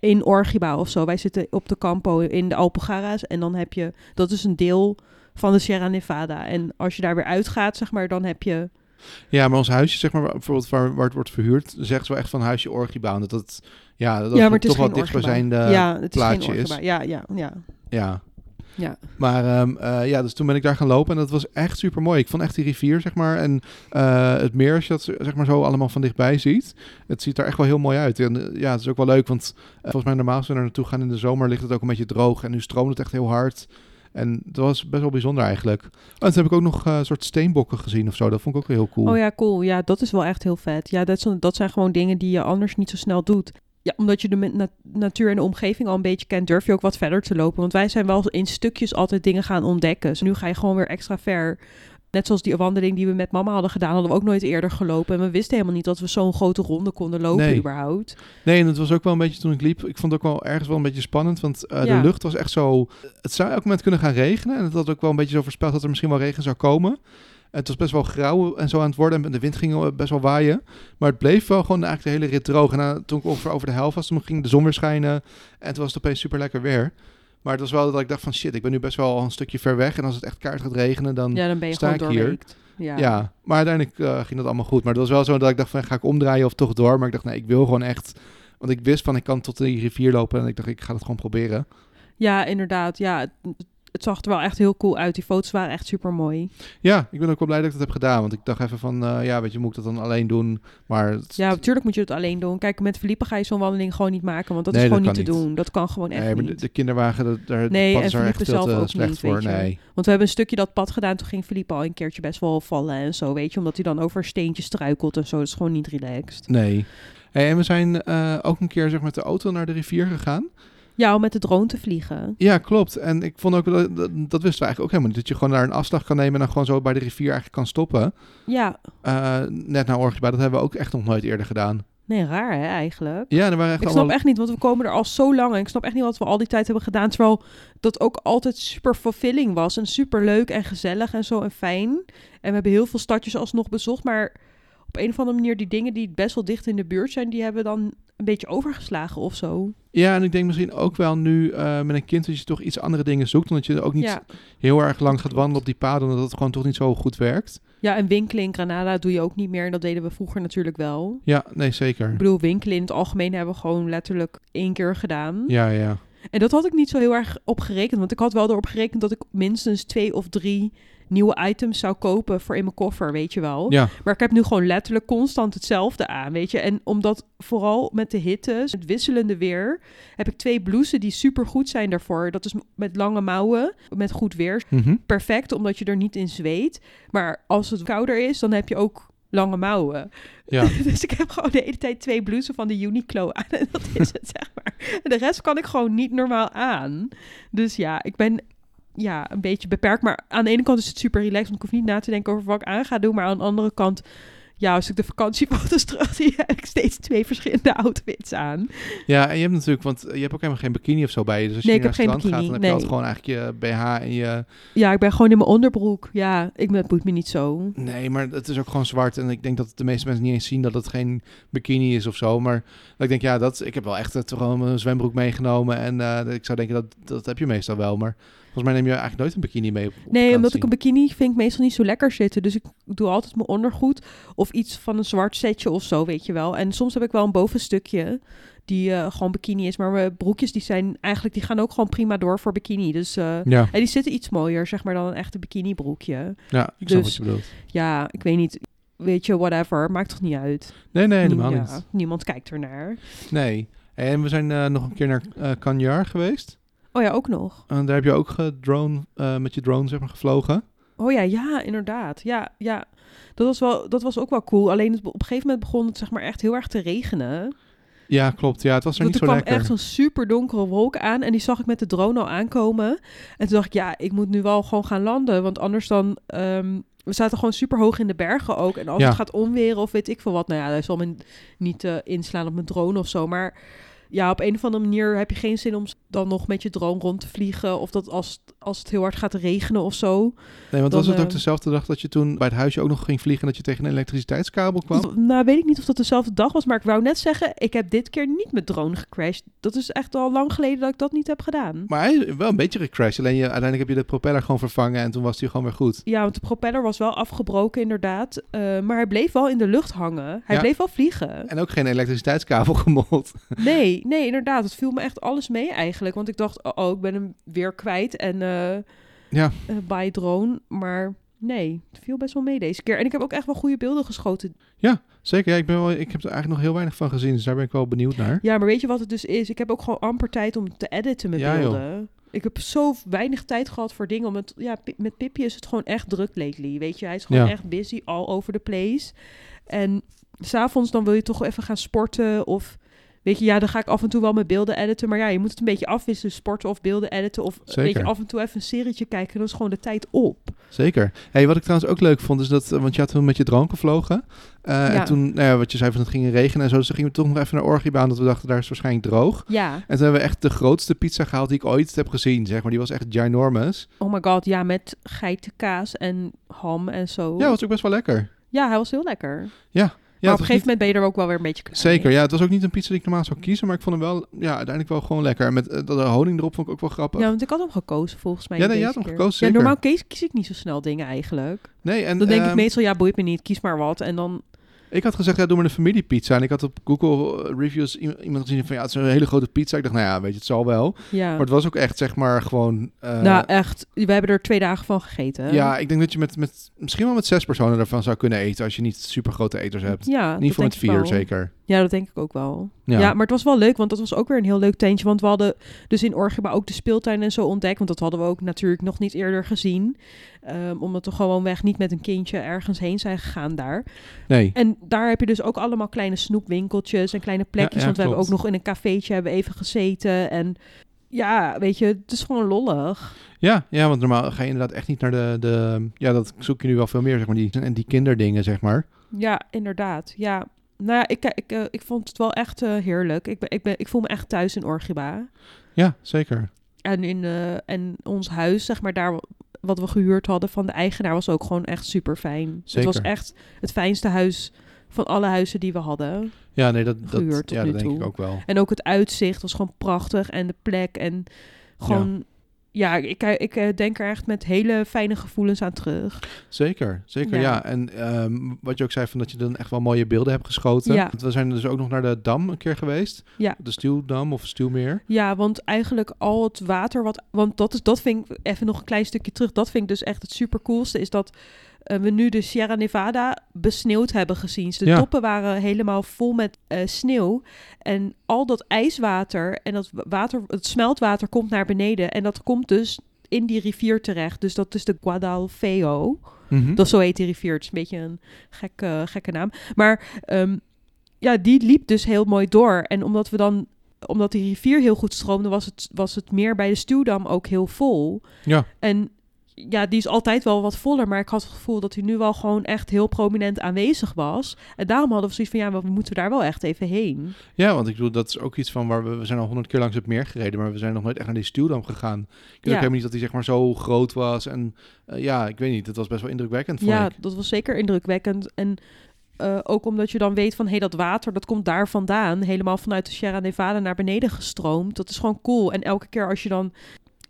in Orgiba of zo. Wij zitten op de Campo in de Alpujarra's. En dan heb je, dat is een deel van de Sierra Nevada. En als je daar weer uitgaat, zeg maar, dan heb je... Ja, maar ons huisje, zeg maar, bijvoorbeeld waar, waar het wordt verhuurd, zegt ze wel echt van huisje Orgiba. Dat het, ja, dat ja, maar het is toch wel dichtstbijzijnde ja, het is plaatsje geen is. Ja, ja, ja. Ja. Ja. Maar ehm, eh, ja, dus toen ben ik daar gaan lopen en dat was echt super mooi. Ik vond echt die rivier, zeg maar, en eh, het meer, als je dat zeg maar zo allemaal van dichtbij ziet. Het ziet er echt wel heel mooi uit. En eh, ja, het is ook wel leuk, want volgens mij normaal als we er naartoe gaan in de zomer ligt het ook een beetje droog. En nu stroomt het echt heel hard. En dat was best wel bijzonder eigenlijk. En toen heb ik ook nog eh, een soort steenbokken gezien of zo. Dat vond ik ook wel heel cool. Oh ja, cool. Ja, dat is wel echt heel vet. Ja, dat, is- dat zijn gewoon dingen die je anders niet zo snel doet. Ja, omdat je de na- natuur en de omgeving al een beetje kent, durf je ook wat verder te lopen. Want wij zijn wel in stukjes altijd dingen gaan ontdekken. Dus nu ga je gewoon weer extra ver. Net zoals die wandeling die we met mama hadden gedaan, hadden we ook nooit eerder gelopen. En we wisten helemaal niet dat we zo'n grote ronde konden lopen Nee. überhaupt. Nee, en het was ook wel een beetje toen ik liep. Ik vond het ook wel ergens wel een beetje spannend. Want eh, Ja. de lucht was echt zo. Het zou elk moment kunnen gaan regenen. En het had ook wel een beetje zo voorspeld dat er misschien wel regen zou komen. Het was best wel grauw en zo aan het worden. En de wind ging wel best wel waaien. Maar het bleef wel gewoon eigenlijk de hele rit droog. En eh, toen ik ongeveer over de helft was, toen ging de zon weer schijnen. En toen was het opeens super lekker weer. Maar het was wel dat ik dacht van shit, ik ben nu best wel een stukje ver weg. En als het echt kaart gaat regenen, dan Ja, dan ben je sta gewoon ik hier. ja, maar uiteindelijk eh, ging dat allemaal goed. Maar het was wel zo dat ik dacht van, ga ik omdraaien of toch door? Maar ik dacht, nee, ik wil gewoon echt... Want ik wist van, ik kan tot die rivier lopen. En ik dacht, ik ga het gewoon proberen. ja, inderdaad. Ja, het, zag er wel echt heel cool uit. Die foto's waren echt super mooi. Ja, ik ben ook wel blij dat ik dat heb gedaan. Want ik dacht even van, eh, ja, weet je, moet ik dat dan alleen doen? Maar het- Ja, natuurlijk moet je het alleen doen. Kijk, met Felipe ga je zo'n wandeling gewoon niet maken, want dat Nee, is gewoon dat niet te niet. doen. Dat kan gewoon echt nee, maar de, niet. de kinderwagen, dat- daar Nee, en is er echt zelf te ook slecht niet, voor. Nee. Want we hebben een stukje dat pad gedaan, toen ging Felipe al een keertje best wel vallen en zo, weet je. Omdat hij dan over steentjes struikelt en zo. Dat is gewoon niet relaxed. Nee. Hey, en we zijn eh, ook een keer zeg, maar, met de auto naar de rivier gegaan. Ja, om met de drone te vliegen. Ja, klopt. En ik vond ook, dat, dat, dat wisten we eigenlijk ook helemaal niet. Dat je gewoon daar een afslag kan nemen en dan gewoon zo bij de rivier eigenlijk kan stoppen. Ja, Eh, net naar Orgiba, dat hebben we ook echt nog nooit eerder gedaan. nee, raar hè, eigenlijk. Ja, er waren echt Ik snap allemaal... echt niet, want we komen er al zo lang en ik snap echt niet wat we al die tijd hebben gedaan. Terwijl dat ook altijd super fulfilling was en super leuk en gezellig en zo en fijn. En we hebben heel veel stadjes alsnog bezocht, maar op een of andere manier die dingen die best wel dicht in de buurt zijn, die hebben dan een beetje overgeslagen of zo. Ja, en ik denk misschien ook wel nu eh, met een kind dat je toch iets andere dingen zoekt. Omdat je ook niet Ja. heel erg lang gaat wandelen op die paden, omdat het gewoon toch niet zo goed werkt. ja, en winkelen in Granada doe je ook niet meer en dat deden we vroeger natuurlijk wel. Ja, nee, zeker. Ik bedoel, winkelen in het algemeen hebben we gewoon letterlijk één keer gedaan. Ja, ja. En dat had ik niet zo heel erg op gerekend. Want ik had wel erop gerekend dat ik minstens twee of drie nieuwe items zou kopen voor in mijn koffer, weet je wel. Ja, Maar ik heb nu gewoon letterlijk constant hetzelfde aan, weet je. En omdat vooral met de hitte, het wisselende weer, heb ik twee blouses die super goed zijn daarvoor. Dat is met lange mouwen, met goed weer. mhm. Perfect, omdat je er niet in zweet. Maar als het kouder is, dan heb je ook lange mouwen. ja. dus ik heb gewoon de hele tijd twee blouses van de Uniqlo aan. En dat is het, zeg maar. En de rest kan ik gewoon niet normaal aan. Dus ja, ik ben ja, een beetje beperkt. Maar aan de ene kant is het super relaxed. Want ik hoef niet na te denken over wat ik aan ga doen. Maar aan de andere kant... Ja, als ik de vakantiefoto's terug zie, heb ik steeds twee verschillende outfits aan. ja, en je hebt natuurlijk, want je hebt ook helemaal geen bikini of zo bij je. Dus als Nee, je ik naar heb het geen strand gaat, dan bikini, heb je altijd nee. gewoon eigenlijk je BH en je... Ja, ik ben gewoon in mijn onderbroek. Ja, ik, boeit me niet zo. Nee, maar het is ook gewoon zwart. En ik denk dat de meeste mensen niet eens zien dat het geen bikini is of zo. Maar ik denk, ja, dat, ik heb wel echt het, gewoon een zwembroek meegenomen. En eh, ik zou denken, dat, dat heb je meestal wel. Maar volgens mij neem je eigenlijk nooit een bikini mee op, op Nee, omdat ik een bikini vind ik meestal niet zo lekker zitten. Dus ik doe altijd mijn ondergoed of iets van een zwart setje of zo, weet je wel. En soms heb ik wel een bovenstukje die eh, gewoon bikini is. Maar mijn broekjes die zijn eigenlijk, die gaan ook gewoon prima door voor bikini. Dus eh, Ja, en die zitten iets mooier, zeg maar, dan een echte bikini broekje. ja, ik Dus- wat je bedoelt. Ja, ik weet niet. Weet je, whatever. Maakt toch niet uit? Nee, nee, helemaal Ja, niet. Niemand kijkt ernaar. Nee. En we zijn eh, nog een keer naar Canjar geweest. Oh ja, ook nog. En daar heb je ook gedrone, eh, met je drone zeg maar, gevlogen. Oh ja, ja, inderdaad. Ja, ja. Dat was, wel, dat was ook wel cool. Alleen het, op een gegeven moment begon het zeg maar echt heel erg te regenen. Ja, klopt. Ja, het was er niet er zo kwam lekker. echt zo'n super donkere wolk aan. En die zag ik met de drone al aankomen. En toen dacht ik, ja, ik moet nu wel gewoon gaan landen. Want anders dan... ehm, we zaten gewoon super hoog in de bergen ook. En als Ja. het gaat onweren of weet ik veel wat... Nou ja, dat zal me niet eh, inslaan op mijn drone of zo. Maar ja, op een of andere manier heb je geen zin om dan nog met je drone rond te vliegen. Of dat als, als het heel hard gaat regenen of zo. Nee, want dan, was het ook eh, dezelfde dag dat je toen bij het huisje ook nog ging vliegen... en dat je tegen een elektriciteitskabel kwam? Nou, weet ik niet of dat dezelfde dag was. Maar ik wou net zeggen, ik heb dit keer niet met drone gecrashed. Dat is echt al lang geleden dat ik dat niet heb gedaan. Maar hij is wel een beetje gecrashed. Alleen je, uiteindelijk heb je de propeller gewoon vervangen en toen was hij gewoon weer goed. Ja, want de propeller was wel afgebroken inderdaad. Eh, maar hij bleef wel in de lucht hangen. Hij Ja. bleef wel vliegen. En ook geen elektriciteitskabel gemold. Nee, nee, inderdaad. Het viel me echt alles mee eigenlijk. Want ik dacht, oh, oh ik ben hem weer kwijt. En eh Ja. bij drone. Maar nee, het viel best wel mee deze keer. En ik heb ook echt wel goede beelden geschoten. Zeker, ja, ik, ben wel, ik heb er eigenlijk nog heel weinig van gezien, dus daar ben ik wel benieuwd naar. Ja, maar weet je wat het dus is? Ik heb ook gewoon amper tijd om te editen mijn Ja, joh. beelden. Ik heb zo weinig tijd gehad voor dingen. Omdat, ja, met Pippi is het gewoon echt druk lately. Weet je, hij is gewoon Ja. echt busy all over the place. En s'avonds dan wil je toch even gaan sporten of... Weet je, ja, dan ga ik af en toe wel mijn beelden editen. Maar ja, je moet het een beetje afwisselen. Sporten of beelden editen. Of weet je, af en toe even een serietje kijken. Dan is gewoon de tijd op. Zeker. Hey, wat ik trouwens ook leuk vond, is dat, eh, want je had toen met je drone gevlogen. Eh, Ja. En toen, nou ja, wat je zei van het ging regenen en zo, dus toen gingen we toch nog even naar Orgibaan, dat we dachten, daar is waarschijnlijk droog. Ja. En toen hebben we echt de grootste pizza gehaald die ik ooit heb gezien, zeg maar. Die was echt ginormous. Oh my god, ja, met geitenkaas en ham en zo. Ja, was ook best wel lekker. Ja, hij was heel lekker. Ja, maar op een gegeven moment ben je er ook wel weer een beetje klaar Zeker, mee. ja. Het was ook niet een pizza die ik normaal zou kiezen, maar ik vond hem wel, ja, uiteindelijk wel gewoon lekker. En met eh, de honing erop vond ik ook wel grappig. Ja, want ik had hem gekozen volgens mij. Ja, nee, je had hem keer. gekozen, Ja, zeker. normaal kies, kies ik niet zo snel dingen eigenlijk. nee, en Dan denk ik ehm, meestal, ja, boeit me niet, kies maar wat. En dan, ik had gezegd, ja, doe maar een familiepizza. En ik had op Google eh, reviews iemand gezien van, ja, het is een hele grote pizza. Ik dacht, nou ja, weet je, het zal wel. ja. Maar het was ook echt, zeg maar, gewoon... eh, nou, echt, we hebben er twee dagen van gegeten. ja, ik denk dat je met, met misschien wel met zes personen ervan zou kunnen eten als je niet super grote eters hebt. ja geval dat met vier, zeker. Ja, dat denk ik ook wel. Ja. Ja. maar het was wel leuk, want dat was ook weer een heel leuk tentje. Want we hadden dus in Orgiba ook de speeltuin en zo ontdekt. Want dat hadden we ook natuurlijk nog niet eerder gezien. Ehm, omdat we gewoon weg niet met een kindje ergens heen zijn gegaan daar. Nee. En daar heb je dus ook allemaal kleine snoepwinkeltjes en kleine plekjes. ja, want we hebben ook nog in een cafeetje hebben even gezeten. En ja, weet je, het is gewoon lollig. Ja, ja, want normaal ga je inderdaad echt niet naar de, de... Ja, dat zoek je nu wel veel meer, zeg maar. Die, en die kinderdingen, zeg maar. Ja, inderdaad. Ja. Nou ja, ik, ik, eh, ik vond het wel echt eh, heerlijk. Ik, ben, ik, ben, ik voel me echt thuis in Orgiba. Ja, zeker. En, in, eh, en ons huis, zeg maar, daar wat we gehuurd hadden van de eigenaar, was ook gewoon echt super fijn. Het was echt het fijnste huis van alle huizen die we hadden. Ja, nee, dat, dat, ja, dat denk toe. ik ook wel. En ook het uitzicht was gewoon prachtig. En de plek en gewoon... Ja, ik, ik eh, denk er echt met hele fijne gevoelens aan terug. Zeker, zeker, ja. Ja. En ehm, wat je ook zei, van dat je dan echt wel mooie beelden hebt geschoten. Ja. We zijn dus ook nog naar de Dam een keer geweest. Ja. De Stuwdam of Stuwmeer. Ja, want eigenlijk al het water wat... Want dat, is, dat vind ik even nog een klein stukje terug. Dat vind ik dus echt het supercoolste. Is dat eh, we nu de Sierra Nevada besneeuwd hebben gezien. Dus de Ja. toppen waren helemaal vol met eh, sneeuw. En al dat ijswater en dat water, het smeltwater komt naar beneden. En dat komt dus in die rivier terecht. Dus dat is de Guadalfeo. Mhm. Dat zo heet die rivier. Het is een beetje een gekke, gekke naam. Maar ehm, ja, die liep dus heel mooi door. En omdat we dan omdat die rivier heel goed stroomde, was het, was het meer bij de Stuwdam ook heel vol. Ja. En ja, die is altijd wel wat voller. Maar ik had het gevoel dat hij nu wel gewoon echt heel prominent aanwezig was. En daarom hadden we zoiets van, ja, we moeten daar wel echt even heen. Ja, want ik bedoel, dat is ook iets van waar we, we zijn al honderd keer langs het meer gereden, maar we zijn nog nooit echt naar die Stuwdam gegaan. Ik weet ook helemaal niet dat die zeg maar zo groot was. En eh, ja, ik weet niet, het was best wel indrukwekkend, vond Ja, ik. dat was zeker indrukwekkend. En eh, ook omdat je dan weet van, hé, hey, dat water, dat komt daar vandaan. Helemaal vanuit de Sierra Nevada naar beneden gestroomd. Dat is gewoon cool. En elke keer als je dan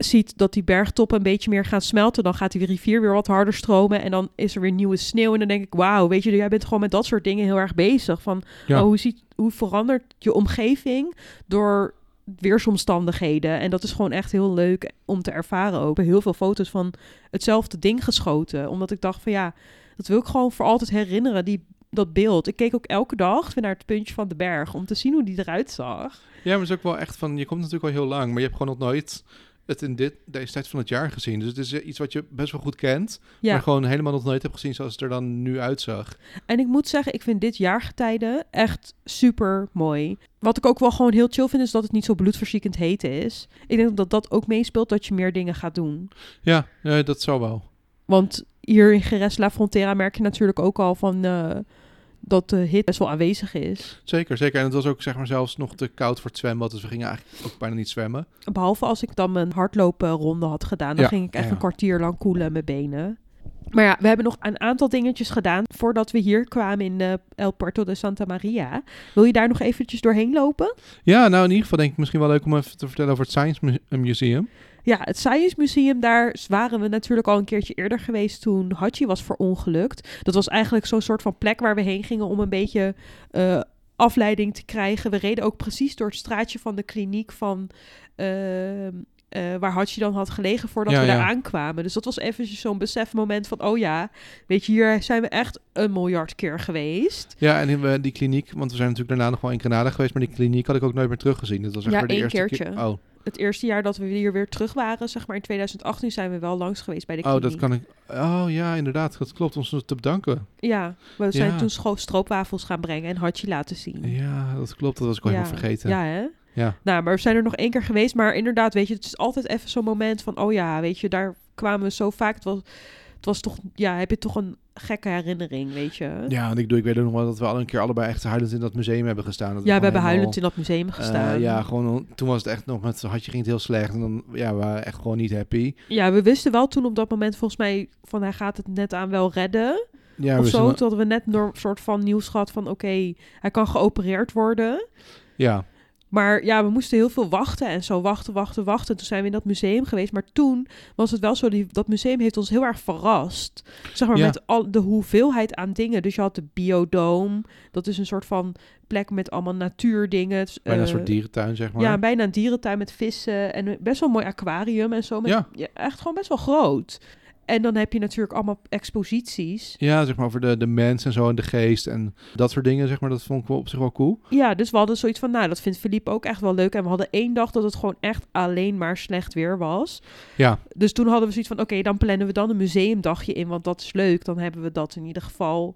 ziet dat die bergtoppen een beetje meer gaan smelten, dan gaat die rivier weer wat harder stromen en dan is er weer nieuwe sneeuw. En dan denk ik, wauw, weet je, jij bent gewoon met dat soort dingen heel erg bezig. Van, Ja. oh, hoe, ziet, hoe verandert je omgeving door weersomstandigheden? En dat is gewoon echt heel leuk om te ervaren ook. Heel veel foto's van hetzelfde ding geschoten, omdat ik dacht van ja, dat wil ik gewoon voor altijd herinneren, die, dat beeld. Ik keek ook elke dag weer naar het puntje van de berg om te zien hoe die eruit zag. Ja, maar het is ook wel echt van, je komt natuurlijk al heel lang, maar je hebt gewoon nog nooit het in dit, deze tijd van het jaar gezien. Dus het is eh, iets wat je best wel goed kent, Ja, maar gewoon helemaal nog nooit hebt gezien zoals het er dan nu uitzag. en ik moet zeggen, ik vind dit jaargetijde echt super mooi. Wat ik ook wel gewoon heel chill vind, is dat het niet zo bloedverziekend heet is. Ik denk dat dat ook meespeelt dat je meer dingen gaat doen. Ja, ja dat zou wel. Want hier in Geres La Frontera merk je natuurlijk ook al van eh, dat de hit best wel aanwezig is. Zeker, zeker. En het was ook zeg maar zelfs nog te koud voor het zwembad, dus we gingen eigenlijk ook bijna niet zwemmen. Behalve als ik dan mijn hardloopronde had gedaan. Dan Ja, ging ik echt ja. een kwartier lang koelen mijn benen. Maar ja, we hebben nog een aantal dingetjes gedaan voordat we hier kwamen in eh, El Puerto de Santa Maria. Wil je daar nog eventjes doorheen lopen? Ja, nou in ieder geval denk ik misschien wel leuk om even te vertellen over het Science Mu- Museum. Ja, het Science Museum, daar waren we natuurlijk al een keertje eerder geweest toen Hachi was verongelukt. Dat was eigenlijk zo'n soort van plek waar we heen gingen om een beetje eh, afleiding te krijgen. We reden ook precies door het straatje van de kliniek van... ehm, eh, waar Hachi dan had gelegen voordat Ja, we daar ja. aankwamen. Dus dat was eventjes zo'n besefmoment van... oh ja, weet je, hier zijn we echt een miljard keer geweest. Ja, en in, eh, die kliniek, want we zijn natuurlijk daarna nog wel in Granada geweest, maar die kliniek had ik ook nooit meer teruggezien. Dat was echt Ja, voor de één eerste keertje. keer. Oh, Het eerste jaar dat we hier weer terug waren, zeg maar in 2018... zijn we wel langs geweest bij de oh, kliniek. dat kan ik. Oh ja, inderdaad, dat klopt. Ons te bedanken. Ja, we zijn Ja. toen stroopwafels gaan brengen en Hachi laten zien. Ja, dat klopt. Dat was ik al helemaal vergeten. Ja, hè? Ja. Nou, maar we zijn er nog één keer geweest. Maar inderdaad, weet je, het is altijd even zo'n moment van... oh ja, weet je, daar kwamen we zo vaak. Het was, het was toch, ja, heb je toch een gekke herinnering, weet je? Ja, want ik, doe, ik weet ook nog wel dat we al een keer allebei echt huilend in dat museum hebben gestaan. Dat Ja, we hebben helemaal, huilend in dat museum eh, gestaan. ja, gewoon toen was het echt nog met had je ging het heel slecht en dan ja, we waren echt gewoon niet happy. Ja, we wisten wel toen op dat moment volgens mij van hij gaat het net aan wel redden. Ja, of we zo. Toen hadden we net een soort van nieuws gehad van oké, hij kan geopereerd worden. ja, Maar ja, we moesten heel veel wachten en zo wachten, wachten, wachten. Toen zijn we in dat museum geweest. Maar toen was het wel zo, die, dat museum heeft ons heel erg verrast. Zeg maar Ja. met al de hoeveelheid aan dingen. Dus je had de biodome. Dat is een soort van plek met allemaal natuurdingen. Bijna een eh, soort dierentuin zeg maar. Ja, bijna een dierentuin met vissen. En best wel een mooi aquarium en zo. Met, Ja. ja, echt gewoon best wel groot. En dan heb je natuurlijk allemaal exposities. Ja, zeg maar over de, de mens en zo en de geest en dat soort dingen, zeg maar. Dat vond ik wel op zich wel cool. Ja, dus we hadden zoiets van, nou, dat vindt Philippe ook echt wel leuk. En we hadden één dag dat het gewoon echt alleen maar slecht weer was. Ja, Dus toen hadden we zoiets van, oké, dan plannen we dan een museumdagje in, want dat is leuk. Dan hebben we dat in ieder geval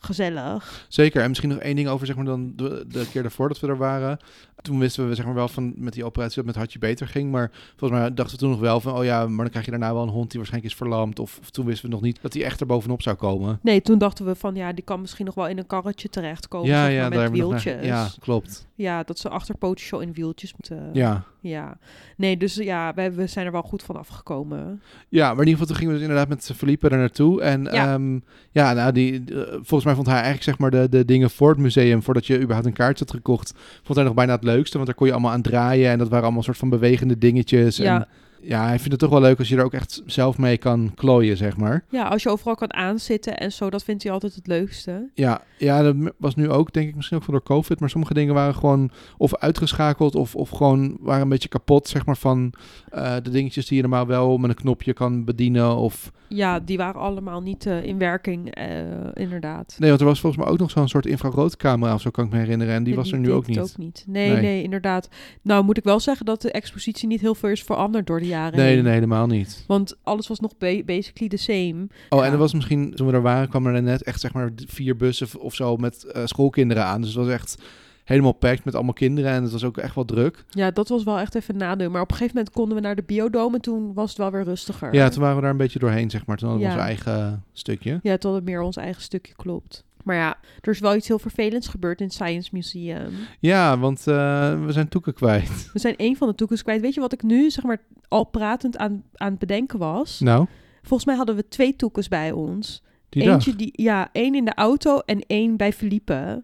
gezellig. zeker. En misschien nog één ding over, zeg maar, dan de, de keer daarvoor dat we er waren. Toen wisten we, zeg maar, wel van met die operatie dat het met Hartje beter ging. Maar volgens mij dachten we toen nog wel van, oh ja, maar dan krijg je daarna wel een hond die waarschijnlijk is verlamd. Of, of toen wisten we nog niet dat hij echt er bovenop zou komen. Nee, toen dachten we van, ja, die kan misschien nog wel in een karretje terechtkomen. ja, zeg maar, ja, met wieltjes. Ja, klopt. Ja, dat ze achterpootjes zo in wieltjes moeten. Ja. Ja. Nee, dus ja, we, we zijn er wel goed van afgekomen. Ja, maar in ieder geval toen gingen we dus inderdaad met Felipe er naartoe. En Ja. ja, ja nou, die, eh, volgens mij vond hij eigenlijk zeg maar de, de dingen voor het museum, voordat je überhaupt een kaart had gekocht, vond hij nog bijna het leukste. Want daar kon je allemaal aan draaien en dat waren allemaal soort van bewegende dingetjes. Ja. En ja, hij vindt het toch wel leuk als je er ook echt zelf mee kan klooien, zeg maar. Ja, als je overal kan aanzitten en zo, dat vindt hij altijd het leukste. Ja, ja, dat was nu ook, denk ik, misschien ook wel door COVID. Maar sommige dingen waren gewoon of uitgeschakeld of, of gewoon waren een beetje kapot, zeg maar, van eh, de dingetjes die je normaal wel met een knopje kan bedienen. Of Ja, die waren allemaal niet eh, in werking, eh, inderdaad. Nee, want er was volgens mij ook nog zo'n soort infraroodcamera of zo kan ik me herinneren. En die Nee, was er nu ook niet. ook niet. Nee, nee, Nee. inderdaad. Nou, moet ik wel zeggen dat de expositie niet heel veel is veranderd door de jaren Nee, nee, nee, helemaal niet. Want alles was nog ba- basically the same. Oh, Ja. en er was misschien, toen we er waren, kwamen er net echt zeg maar vier bussen of- zo met eh, schoolkinderen aan. Dus het was echt helemaal packed met allemaal kinderen en het was ook echt wel druk. Ja, dat was wel echt even nadeel. Maar op een gegeven moment konden we naar de biodome en toen was het wel weer rustiger. Ja, toen waren we daar een beetje doorheen, zeg maar. Toen hadden we Ja. ons eigen stukje. Ja, tot het meer ons eigen stukje klopt. Maar ja, er is wel iets heel vervelends gebeurd in het Science Museum. Ja, want eh, we zijn Toeken kwijt. We zijn één van de toekomst kwijt. Weet je wat ik nu, zeg maar, al pratend aan, aan het bedenken was? Nou, Volgens mij hadden we twee toekens bij ons. die Eentje dag. die, ja, één in de auto en één bij Felipe.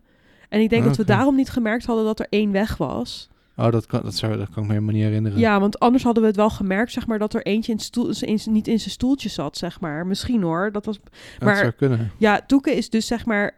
En ik denk Ah, dat we daarom niet gemerkt hadden dat er één weg was. Oh, dat kan, dat, zou, dat kan ik me helemaal niet herinneren. Ja, want anders hadden we het wel gemerkt, zeg maar, dat er eentje in stoel, in, niet in zijn stoeltje zat, zeg maar. Misschien hoor. Dat was, dat maar- zou kunnen. ja, Toeke is dus, zeg maar,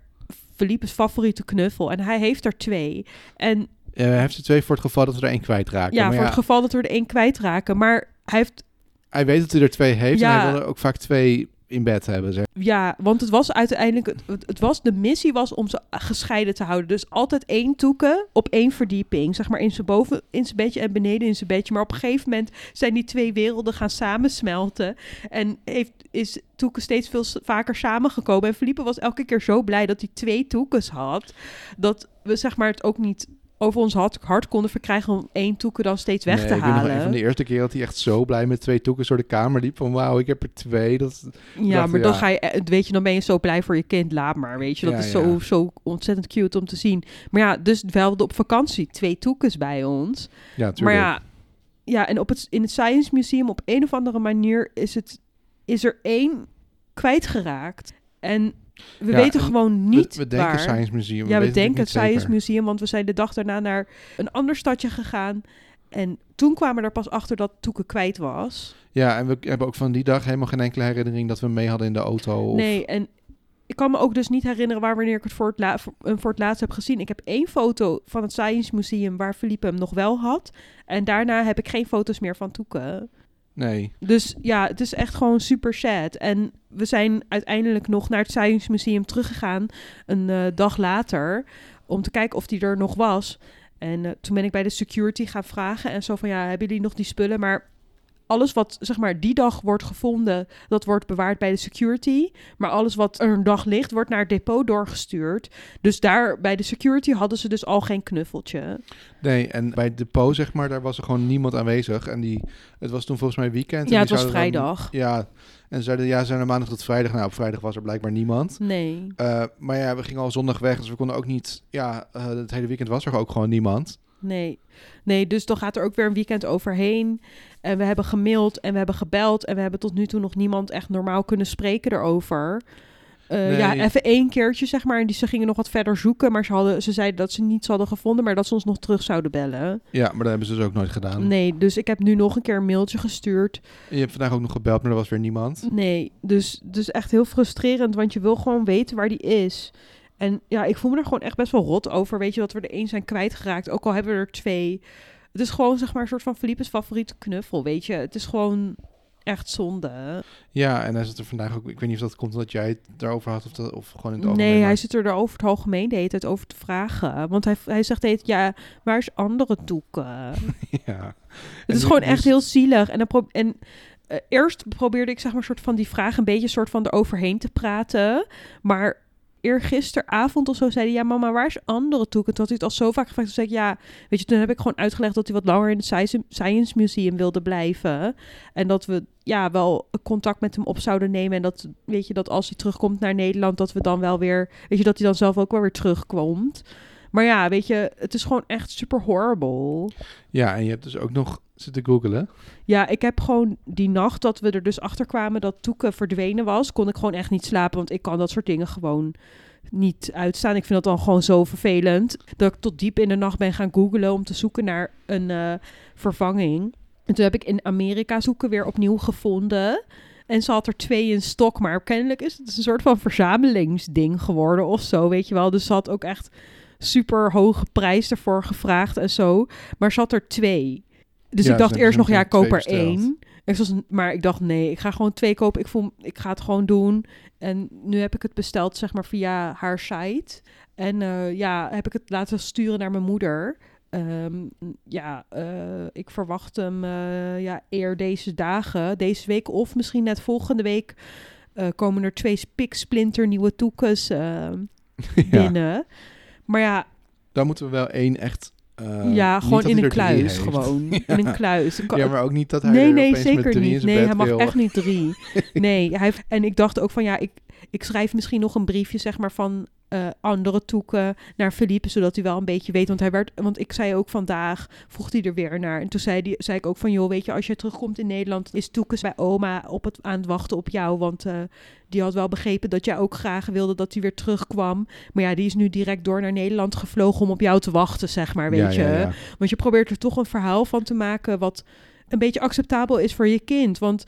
Felipe's favoriete knuffel. En hij heeft er twee. En Ja, hij heeft er twee voor het geval dat we er één kwijtraken. ja, maar voor ja, het geval dat we er één kwijtraken. Maar hij heeft hij weet dat hij er twee heeft en Ja. hij wil er ook vaak twee in bed hebben. Zeg. Ja, want het was uiteindelijk, het- het, was, de missie was om ze gescheiden te houden. Dus altijd één toeken op één verdieping. Zeg maar in zijn boven, in zijn bedje en beneden in zijn bedje. Maar op een gegeven moment zijn die twee werelden gaan samensmelten. En heeft, is Toeken steeds veel vaker samengekomen. En Felipe was elke keer zo blij dat hij twee toekens had. Dat we zeg maar het ook niet over ons hart, hart konden verkrijgen om één toeken dan steeds weg Nee, te ik weet nog halen. van de eerste keer dat hij echt zo blij met twee toekens door de kamer liep. Van wauw, ik heb er twee. Dat, Ja, maar dan ga je, eh, weet je, dan ben je zo blij voor je kind, laat maar, weet je. Dat Ja, is zo, ja. zo ontzettend cute om te zien. Maar ja, dus we hadden op vakantie twee toekens bij ons. ja, Maar ja, ja, en op het, in het Science Museum op een of andere manier is, het, is er één kwijtgeraakt. En we Ja, weten en gewoon niet we, we denken waar. Science Museum. ja, we denken het Science zeker. Museum, want we zijn de dag daarna naar een ander stadje gegaan. En toen kwamen we er pas achter dat Toeken kwijt was. Ja, en we hebben ook van die dag helemaal geen enkele herinnering dat we mee hadden in de auto. Of... Nee, en ik kan me ook dus niet herinneren waar wanneer ik het voor het, la- voor, eh, het laatst heb gezien. Ik heb één foto van het Science Museum waar Philippe hem nog wel had. En daarna heb ik geen foto's meer van Toeken. Nee. Dus ja, het is echt gewoon super sad. En we zijn uiteindelijk nog naar het Science Museum teruggegaan een eh, dag later om te kijken of die er nog was. En eh, toen ben ik bij de security gaan vragen en zo van ja, hebben jullie nog die spullen? Maar alles wat zeg maar die dag wordt gevonden, dat wordt bewaard bij de security. Maar alles wat er een dag ligt, wordt naar het depot doorgestuurd. Dus daar bij de security hadden ze dus al geen knuffeltje. Nee, en bij het depot, zeg maar, daar was er gewoon niemand aanwezig. En die, het was toen volgens mij weekend. en Ja, het was dan- vrijdag. ja, en ze zeiden, ja, ze zijn er maandag tot vrijdag. Nou, op vrijdag was er blijkbaar niemand. Nee. Eh, maar ja, we gingen al zondag weg, dus we konden ook niet... Ja, eh, het hele weekend was er ook gewoon niemand. Nee. nee, dus dan gaat er ook weer een weekend overheen. En we hebben gemaild en we hebben gebeld. En we hebben tot nu toe nog niemand echt normaal kunnen spreken erover. Eh, Nee. Ja, even één keertje zeg maar. En die, ze gingen nog wat verder zoeken. Maar ze, hadden, ze zeiden dat ze niets hadden gevonden. Maar dat ze ons nog terug zouden bellen. Ja, maar dat hebben ze dus ook nooit gedaan. Nee, dus ik heb nu nog een keer een mailtje gestuurd. En je hebt vandaag ook nog gebeld, maar er was weer niemand. Nee, dus, dus echt heel frustrerend. Want je wil gewoon weten waar die is. En ja, ik voel me er gewoon echt best wel rot over. Weet je, dat we er één zijn kwijtgeraakt. Ook al hebben we er twee. Het is gewoon, zeg maar, een soort van Philippe's favoriete knuffel, weet je. Het is gewoon echt zonde. Ja, en hij zit er vandaag ook... Ik weet niet of dat komt omdat jij het daarover had of, dat, of gewoon in het algemeen. Nee, hij zit er over het algemeen de hele tijd over te vragen. Want hij, hij zegt de hele tijd, ja, waar is andere toeken? Ja. Het is gewoon echt heel zielig. En, dan pro- en eh, eerst probeerde ik zeg maar soort van die vraag een beetje soort van eroverheen te praten. Maar eergisteravond of zo zei hij, ja mama, waar is andere? Toen had hij het al zo vaak gevraagd. Toen zei ik, ja, weet je, toen heb ik gewoon uitgelegd dat hij wat langer in het Science Museum wilde blijven. En dat we ja, wel contact met hem op zouden nemen. En dat, weet je, dat als hij terugkomt naar Nederland, dat we dan wel weer, weet je, dat hij dan zelf ook wel weer terugkomt. Maar ja, weet je, het is gewoon echt super horrible. Ja, en je hebt dus ook nog zitten googelen. Ja, ik heb gewoon die nacht dat we er dus achter kwamen dat Toeke verdwenen was, kon ik gewoon echt niet slapen. Want ik kan dat soort dingen gewoon niet uitstaan. Ik vind dat dan gewoon zo vervelend. Dat ik tot diep in de nacht ben gaan googlen om te zoeken naar een eh, vervanging. En toen heb ik in Amerika zoeken weer opnieuw gevonden. En ze had er twee in stok, maar kennelijk is het een soort van verzamelingsding geworden of zo, weet je wel. Dus ze had ook echt super hoge prijs ervoor gevraagd en zo. Maar ze had er twee. Dus Ja, ik dacht eerst nog, ja, koop er één. Ik was, maar ik dacht, nee, ik ga gewoon twee kopen. Ik, voel, ik ga het gewoon doen. En nu heb ik het besteld, zeg maar, via haar site. En eh, ja, heb ik het laten sturen naar mijn moeder. Ehm, ja, eh, ik verwacht hem eh, ja, eer deze dagen, deze week of misschien net volgende week... komen er twee spiksplinter nieuwe toekens eh, ja, binnen. Maar ja, daar moeten we wel één echt... eh, ja, gewoon in een kluis gewoon. Ja. In een kluis. Kan- Ja, maar ook niet dat hij nee, nee, zeker niet. Nee, hij mag wil. echt niet drie. Nee, hij heeft, en ik dacht ook van ja, ik, ik schrijf misschien nog een briefje zeg maar van eh, andere toeken naar Philippe, zodat hij wel een beetje weet. Want hij werd, want ik zei ook vandaag, vroeg hij er weer naar. En toen zei, die, zei ik ook van joh, weet je, als je terugkomt in Nederland, is Toekes bij oma op het, aan het wachten op jou. Want eh, die had wel begrepen dat jij ook graag wilde dat hij weer terugkwam. Maar ja, die is nu direct door naar Nederland gevlogen om op jou te wachten, zeg maar, weet Ja, je. ja, ja. Want je probeert er toch een verhaal van te maken wat een beetje acceptabel is voor je kind. Want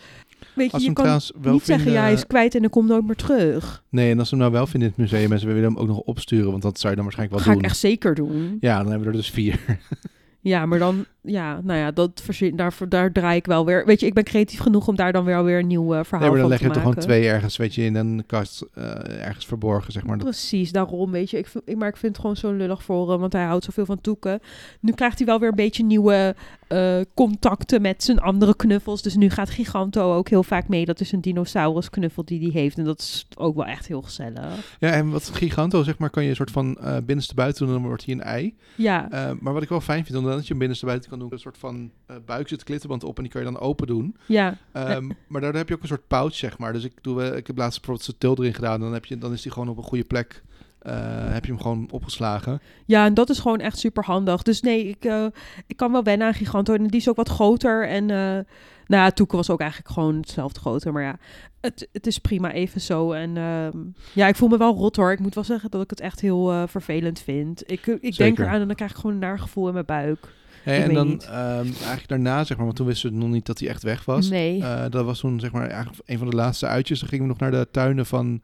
weet je, Als je kan wel niet zeggen, ja, hij is kwijt en dan komt nooit meer terug. Nee, en als we hem nou wel vinden in het museum en ze willen hem ook nog opsturen, want dat zou je dan waarschijnlijk wel ga doen. ik echt zeker doen. Ja, dan hebben we er dus vier. Ja, maar dan, ja, nou ja, dat verzin, daar, daar draai ik wel weer. Weet je, ik ben creatief genoeg om daar dan weer weer een nieuw eh, verhaal Nee, maar dan van leg te je toch gewoon maken. twee ergens, weet je, in een kast eh, ergens verborgen, zeg maar. Precies, daarom, weet je. Ik, vind- ik, maar ik vind het gewoon zo lullig voor hem, want hij houdt zoveel van toeken. Nu krijgt hij wel weer een beetje nieuwe eh, contacten met zijn andere knuffels. Dus nu gaat Giganto ook heel vaak mee. Dat is een dinosaurus knuffel die hij heeft. En dat is ook wel echt heel gezellig. Ja, en wat Giganto, zeg maar, kan je een soort van eh binnenste buiten doen, dan wordt hij een ei. Ja, Eh, maar wat ik wel fijn vind, omdat je hem binnenste buiten kan doen, een soort van buik zit klittenband op en die kan je dan open doen. ja. Ehm, maar daar heb je ook een soort pouch, zeg maar. Dus ik, doe, ik heb laatst bijvoorbeeld zijn til erin gedaan, dan, heb je, dan is die gewoon op een goede plek. Eh, heb je hem gewoon opgeslagen. Ja, en dat is gewoon echt super handig. Dus nee, ik, eh, ik kan wel wennen aan Giganto. En die is ook wat groter. En eh nou ja, Toeken was ook eigenlijk gewoon hetzelfde groter. Maar ja, het, het is prima even zo. En ehm, ja, ik voel me wel rot hoor. Ik moet wel zeggen dat ik het echt heel vervelend vind. Ik, ik denk eraan en dan krijg ik gewoon een naar gevoel in mijn buik. Hey, en dan ehm, eigenlijk daarna, zeg maar, want toen wisten we nog niet dat hij echt weg was. nee. Dat was toen, zeg maar, eigenlijk een van de laatste uitjes. Dan gingen we nog naar de tuinen van...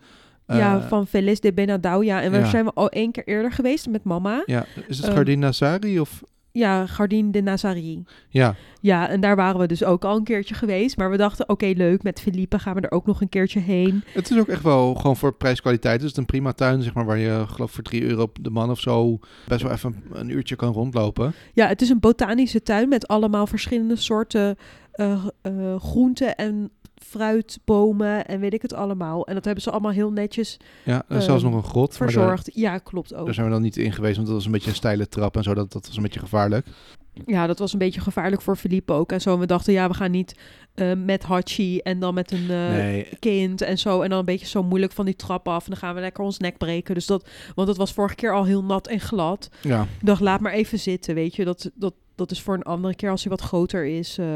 eh, ja, van Feliz de Benadauja. En ja. we zijn we al één keer eerder geweest met mama. Ja, is het Ehm, Gardin Nazari of... Ja, Gardien de Nazari. Ja, Ja, en daar waren we dus ook al een keertje geweest. Maar we dachten, oké, leuk, met Felipe gaan we er ook nog een keertje heen. het is ook echt wel gewoon voor prijs-kwaliteit. Het is een prima tuin, zeg maar, waar je geloof voor 3 euro de man of zo best wel even een, een uurtje kan rondlopen. Ja, het is een botanische tuin met allemaal verschillende soorten eh, eh, groenten en fruitbomen en weet ik het allemaal. En dat hebben ze allemaal heel netjes Ja, er is zelfs Ehm, nog een grot. daar- verzorgd. Ja, klopt ook. Daar zijn we dan niet in geweest, want dat was een beetje een steile trap en zo. Dat, dat was een beetje gevaarlijk. Ja, dat was een beetje gevaarlijk voor Philippe ook. En zo, en we dachten, ja, we gaan niet eh, met Hachi en dan met een eh, nee, kind en zo. En dan een beetje zo moeilijk van die trap af. En dan gaan we lekker ons nek breken. Dus dat, want het was vorige keer al heel nat en glad. ja. Ik dacht, laat maar even zitten, weet je. Dat, dat, dat is voor een andere keer als hij wat groter is eh,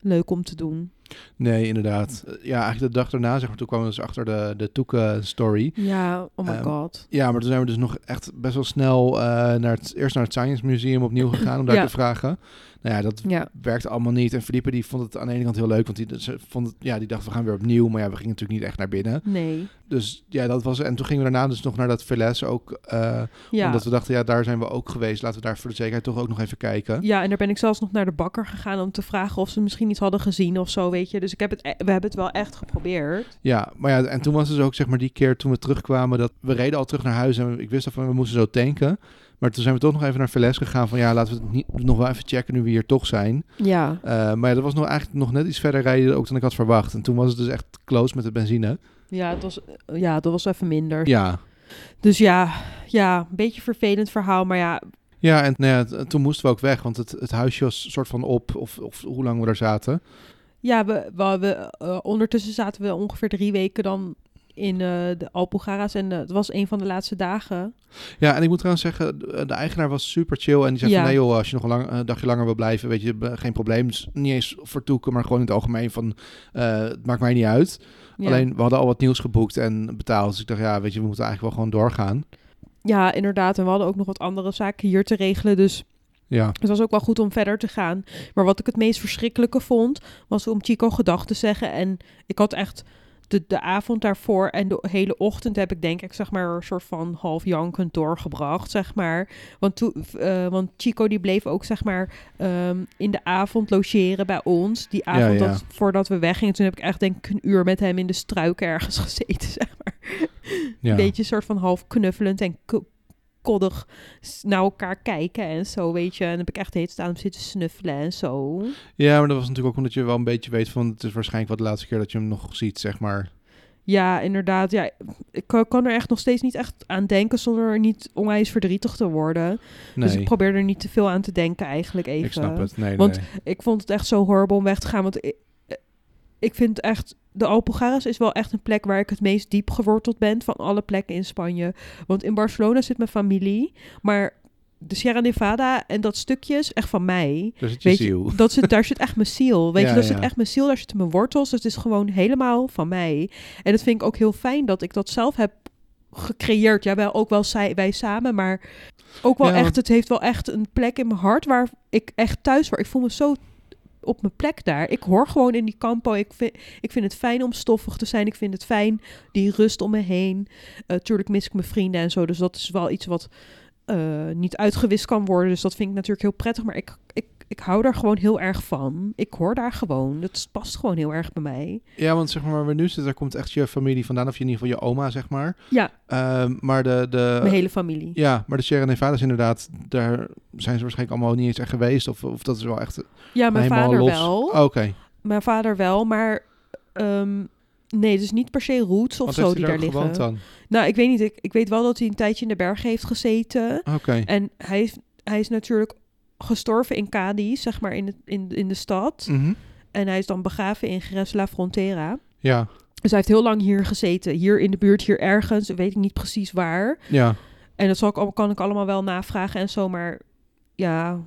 leuk om te doen. Nee, inderdaad. Eh, Ja, eigenlijk de dag daarna, zeg maar, toen kwamen we dus achter de, de Toeken-story. Ja, oh my Ehm, god. Ja, maar toen zijn we dus nog echt best wel snel eh, naar het, eerst naar het Science Museum opnieuw gegaan om daar Ja. te vragen. Nou ja, dat Ja, werkte allemaal niet. En Felipe die vond het aan de ene kant heel leuk, want die, ze vond het, ja, die dacht we gaan weer opnieuw. Maar ja, we gingen natuurlijk niet echt naar binnen. nee. Dus ja, dat was En toen gingen we daarna dus nog naar dat Veles ook. eh, Ja. Omdat we dachten, ja, daar zijn we ook geweest. Laten we daar voor de zekerheid toch ook nog even kijken. ja, en daar ben ik zelfs nog naar de bakker gegaan om te vragen of ze misschien misschien iets hadden gezien of zo, weet je. Dus ik heb het, e- we hebben het wel echt geprobeerd. Ja, maar ja, en toen was het dus ook zeg maar die keer toen we terugkwamen dat we reden al terug naar huis en ik wist al van we moesten zo tanken. Maar toen zijn we toch nog even naar Veles gegaan van ja, laten we het niet, nog wel even checken nu we hier toch zijn. Ja. Eh, maar ja, dat was nog eigenlijk nog net iets verder rijden ook dan ik had verwacht. En toen was het dus echt close met de benzine. Ja, het was, ja, dat was even minder. Ja, Dus ja, ja, een beetje vervelend verhaal. Maar ja, ja en nou ja, toen moesten we ook weg, want het, het huisje was soort van op, of, of hoe lang we daar zaten. Ja we, we, we, eh, ondertussen zaten we ongeveer drie weken dan in eh, de Alpugara's. En eh, het was een van de laatste dagen. Ja, en ik moet trouwens zeggen, de de eigenaar was super chill. En die zei Ja. van, nee joh, als je nog een, lang, een dagje langer wil blijven, weet je, geen probleem. Dus niet eens voor toeken, maar gewoon in het algemeen van, het maakt mij niet uit. Ja. Alleen, we hadden al wat nieuws geboekt en betaald. Dus ik dacht, ja, weet je, we moeten eigenlijk wel gewoon doorgaan. Ja, inderdaad. En we hadden ook nog wat andere zaken hier te regelen. Dus Ja, het was ook wel goed om verder te gaan. Maar wat ik het meest verschrikkelijke vond, was om Chico gedag te zeggen. En ik had echt de, de avond daarvoor en de hele ochtend heb ik denk ik zeg maar een soort van half jankend doorgebracht, zeg maar. Want, toen, eh, want Chico die bleef ook zeg maar ehm, in de avond logeren bij ons. Die avond ja. Dat, voordat we weggingen. Toen heb ik echt denk ik een uur met hem in de struik ergens gezeten, zeg maar. ja. Een beetje een soort van half knuffelend en koddig naar elkaar kijken en zo, weet je. En dan heb ik echt de hele tijd aan hem zitten snuffelen en zo. ja, maar dat was natuurlijk ook omdat je wel een beetje weet van, het is waarschijnlijk wat de laatste keer dat je hem nog ziet, zeg maar. Ja, inderdaad. Ja, ik kan- kan er echt nog steeds niet echt aan denken zonder er niet onwijs verdrietig te worden. Nee, Dus ik probeer er niet te veel aan te denken eigenlijk even. ik snap het. Nee, Want- nee. Ik vond het echt zo horrible om weg te gaan, want ik, vind echt... De Alpujarras is wel echt een plek waar ik het meest diep geworteld ben van alle plekken in Spanje. Want in Barcelona zit mijn familie, maar de Sierra Nevada en dat stukje is echt van mij. Daar zit je Weet je, dat zit, daar zit echt mijn ziel. Weet Ja, je, daar ja. zit echt mijn ziel, daar zitten mijn wortels. Dus het is gewoon helemaal van mij. En dat vind ik ook heel fijn dat ik dat zelf heb gecreëerd. Ja, wel ook wel zij, wij samen, maar ook wel Ja, echt, het heeft wel echt een plek in mijn hart waar ik echt thuis word. Ik voel me zo op mijn plek daar. Ik hoor gewoon in die campo. Ik vind, ik vind het fijn om stoffig te zijn. Ik vind het fijn, die rust om me heen. Uh, tuurlijk mis ik mijn vrienden en zo. Dus dat is wel iets wat uh, niet uitgewist kan worden. Dus dat vind ik natuurlijk heel prettig. Maar ik, ik, ik hou daar gewoon heel erg van. Ik hoor daar gewoon. Dat past gewoon heel erg bij mij. Ja, want zeg maar waar we nu zitten, daar komt echt je familie vandaan. Of in ieder geval je oma, zeg maar. Ja, Ehm, maar de... de mijn hele familie. Ja, maar de Sierra Nevada is inderdaad, daar zijn ze waarschijnlijk allemaal niet eens echt geweest. Of, of dat is wel echt Ja, mijn vader los. wel. Oh, Oké. Mijn vader wel, maar... ehm, nee, dus niet per se roots of Wat zo heeft die daar liggen. dan? Nou, ik weet niet. Ik, ik weet wel dat hij een tijdje in de bergen heeft gezeten. Oké. En hij is, hij is natuurlijk gestorven in Cadiz, zeg maar in de, in, in de stad. Mhm. En hij is dan begraven in Jerez la Frontera. Ja, Dus hij heeft heel lang hier gezeten. Hier in de buurt, hier ergens. Weet ik niet precies waar. ja. En dat zal ik, kan ik allemaal wel navragen en zo. Maar ja,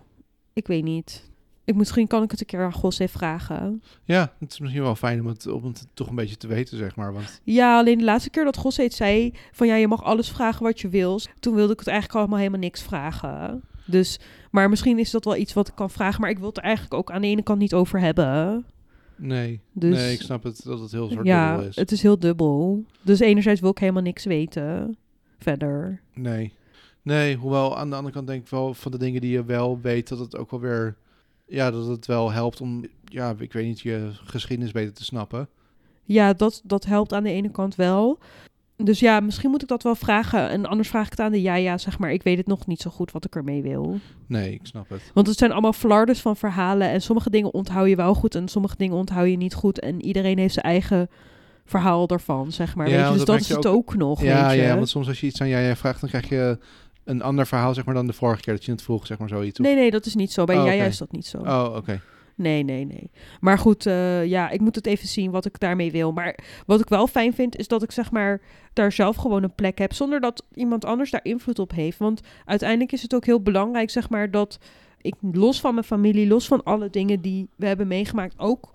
ik weet niet. Ik, misschien kan ik het een keer aan José vragen. Ja, het is misschien wel fijn om het, om het toch een beetje te weten, zeg maar. Want Ja, alleen de laatste keer dat José het zei... van ja, je mag alles vragen wat je wil. Toen wilde ik het eigenlijk allemaal helemaal niks vragen. Dus, maar misschien is dat wel iets wat ik kan vragen. Maar ik wil het er eigenlijk ook aan de ene kant niet over hebben. nee, Dus nee, ik snap het, dat het heel soort ja, dubbel is. het is heel dubbel. Dus enerzijds wil ik helemaal niks weten. Verder. Nee. Nee, hoewel aan de andere kant denk ik wel van de dingen die je wel weet, dat het ook wel weer, ja, dat het wel helpt om, ja, ik weet niet, je geschiedenis beter te snappen. Ja, dat, dat helpt aan de ene kant wel. Dus ja, misschien moet ik dat wel vragen. En anders vraag ik het aan de ja-ja, zeg maar. Ik weet het nog niet zo goed wat ik ermee wil. Nee, ik snap het. Want het zijn allemaal flardes van verhalen. En sommige dingen onthoud je wel goed en sommige dingen onthoud je niet goed. En iedereen heeft zijn eigen verhaal ervan, zeg maar. Ja, weet je? Dus dat is het ook, nog, ja, weet je. ja, want soms als je iets aan jij jij vraagt, dan krijg je een ander verhaal, zeg maar, dan de vorige keer dat je het vroeg, zeg maar, zoiets. Of- Nee, nee, dat is niet zo. Bij Oh, ja oké. is dat niet zo. Oh, oké. Nee, nee, nee. Maar goed, eh, ja, ik moet het even zien wat ik daarmee wil. Maar wat ik wel fijn vind, is dat ik zeg maar daar zelf gewoon een plek heb, zonder dat iemand anders daar invloed op heeft. Want uiteindelijk is het ook heel belangrijk, zeg maar, dat ik los van mijn familie, los van alle dingen die we hebben meegemaakt, ook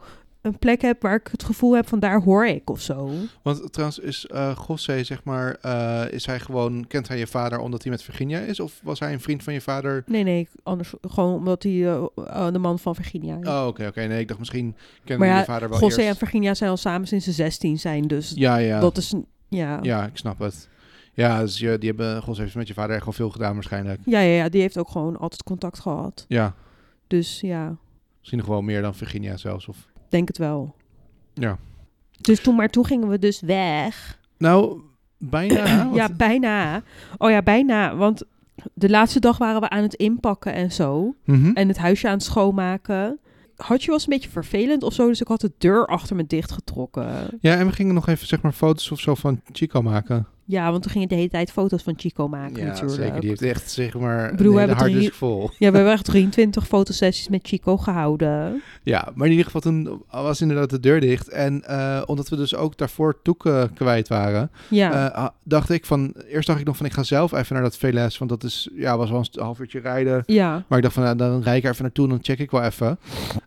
een plek heb waar ik het gevoel heb van daar hoor ik of zo. Want trouwens is Gosse, zeg maar, eh, is hij gewoon, kent hij je vader omdat hij met Virginia is? Of was hij een vriend van je vader? Nee, nee, anders gewoon omdat hij eh, de man van Virginia is. Oh, oké, oké. Nee, ik dacht misschien kende maar ja, je vader wel José eerst. en Virginia zijn al samen sinds ze 16 zijn, dus Ja, ja. dat is ja. Ja, ik snap het. Ja, dus je, die hebben, Gos heeft met je vader echt wel veel gedaan waarschijnlijk. Ja, ja, ja, die heeft ook gewoon altijd contact gehad. Ja, Dus ja. Misschien nog wel meer dan Virginia zelfs. Of... Denk het wel. Ja. Dus toen, maar toen gingen we dus weg. Nou, bijna. Ja, bijna. Oh ja, bijna. Want de laatste dag waren we aan het inpakken en zo. Mhm. En het huisje aan het schoonmaken. Hartje was een beetje vervelend of zo. Dus ik had de deur achter me dichtgetrokken. Ja, en we gingen nog even zeg maar foto's of zo van Chico maken. Ja, want toen ging ik de hele tijd foto's van Chico maken ja, natuurlijk. zeker. Die heeft echt zeg maar Ik bedoel, we hebben drie- vol. Ja, we hebben echt 23 fotosessies met Chico gehouden. Ja, maar in ieder geval toen was inderdaad de deur dicht. En eh, omdat we dus ook daarvoor Toeken kwijt waren, Ja, eh, dacht ik van... Eerst dacht ik nog van ik ga zelf even naar dat VLS, want dat is, ja, was wel een half uurtje rijden. ja. Maar ik dacht van, nou, dan rijd ik er even naartoe en dan check ik wel even.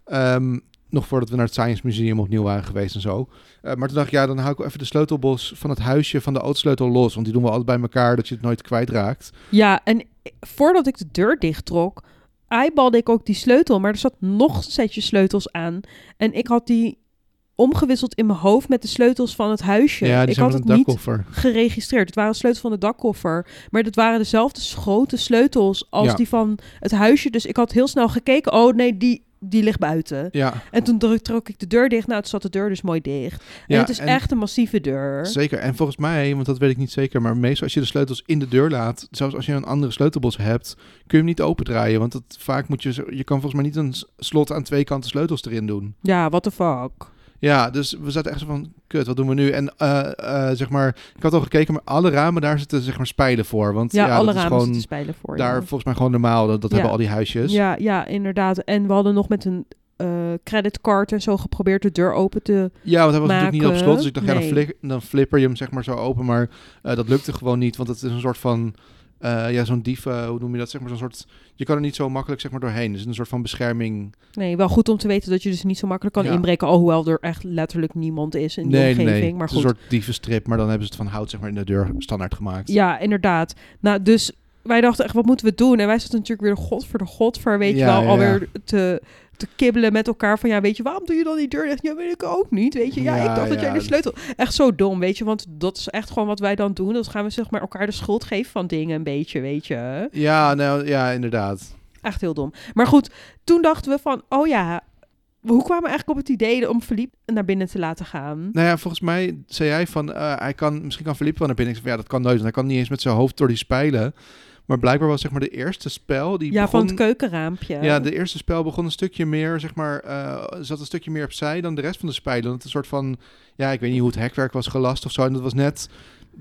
Ehm, nog voordat we naar het Science Museum opnieuw waren geweest en zo. Eh, maar toen dacht ik, ja, dan hou ik wel even de sleutelbos van het huisje van de autosleutel los. Want die doen we altijd bij elkaar, dat je het nooit kwijtraakt. ja, en voordat ik de deur dichttrok, eyebalde ik ook die sleutel. Maar er zat nog een setje sleutels aan. En ik had die omgewisseld in mijn hoofd met de sleutels van het huisje. Ja, die ik zijn had het niet dakkoffer. geregistreerd. Het waren sleutels van de dakkoffer. Maar dat waren dezelfde grote sleutels als Ja. die van het huisje. Dus ik had heel snel gekeken. Oh nee, die, die ligt buiten. Ja, En toen druk, trok ik de deur dicht. Nou, toen zat de deur dus mooi dicht. En ja het is en- echt een massieve deur. Zeker. En volgens mij, want dat weet ik niet zeker, maar meestal als je de sleutels in de deur laat, zelfs als je een andere sleutelbos hebt, kun je hem niet opendraaien. Want het, vaak moet je, je kan volgens mij niet een slot aan twee kanten sleutels erin doen. Ja, what the fuck. Ja, dus we zaten echt zo van, kut, wat doen we nu? En eh, eh, zeg maar, ik had al gekeken, maar alle ramen daar zitten zeg maar spijlen voor. Want Ja, ja, alle dat is ramen gewoon zitten spijlen voor. daar ja. volgens mij gewoon normaal. Dat, dat Ja. hebben al die huisjes. Ja, ja, inderdaad. En we hadden nog met een eh, creditcard en zo geprobeerd de deur open te... Ja, want hij was natuurlijk niet op slot. Dus ik dacht, ja, dan, Nee. flik- dan flipper je hem zeg maar zo open. Maar dat lukte gewoon niet. Want het is een soort van, eh, ja, zo'n dief, hoe noem je dat? Zeg maar zo'n soort, je kan er niet zo makkelijk zeg maar doorheen. Dus een soort van bescherming. Nee, wel goed om te weten dat je dus niet zo makkelijk kan Ja. inbreken. Alhoewel er echt letterlijk niemand is in die nee, nee, omgeving. nee. Maar Het is goed. een soort dievenstrip. Maar dan hebben ze het van hout zeg maar in de deur standaard gemaakt. Ja, inderdaad. Nou, dus wij dachten echt, wat moeten we doen? En wij zaten natuurlijk weer god voor de god voor, weet je wel, ja. alweer te, te kibbelen met elkaar van, ja, weet je, waarom doe je dan die deur dicht? Ja, weet ik ook niet, weet je. Ja, Ja, ik dacht dat jij de sleutel... Echt zo dom, weet je, want dat is echt gewoon wat wij dan doen. Dat gaan we zeg maar elkaar de schuld geven van dingen een beetje, weet je. Ja, nou, ja, inderdaad. Echt heel dom. Maar goed, toen dachten we van, oh ja, hoe kwamen we eigenlijk op het idee om Philippe naar binnen te laten gaan? Nou ja, volgens mij zei jij van, eh, hij kan, misschien kan Philippe wel naar binnen. Ik zei ja, dat kan nooit. Want hij kan niet eens met zijn hoofd door die spijlen. Maar blijkbaar was zeg maar de eerste spel die ja, begon... van het keukenraampje. Ja, de eerste spel begon een stukje meer, zeg maar, eh, zat een stukje meer opzij dan de rest van de spijlen. Het een soort van, ja, ik weet niet hoe het hekwerk was gelast of zo. En dat was net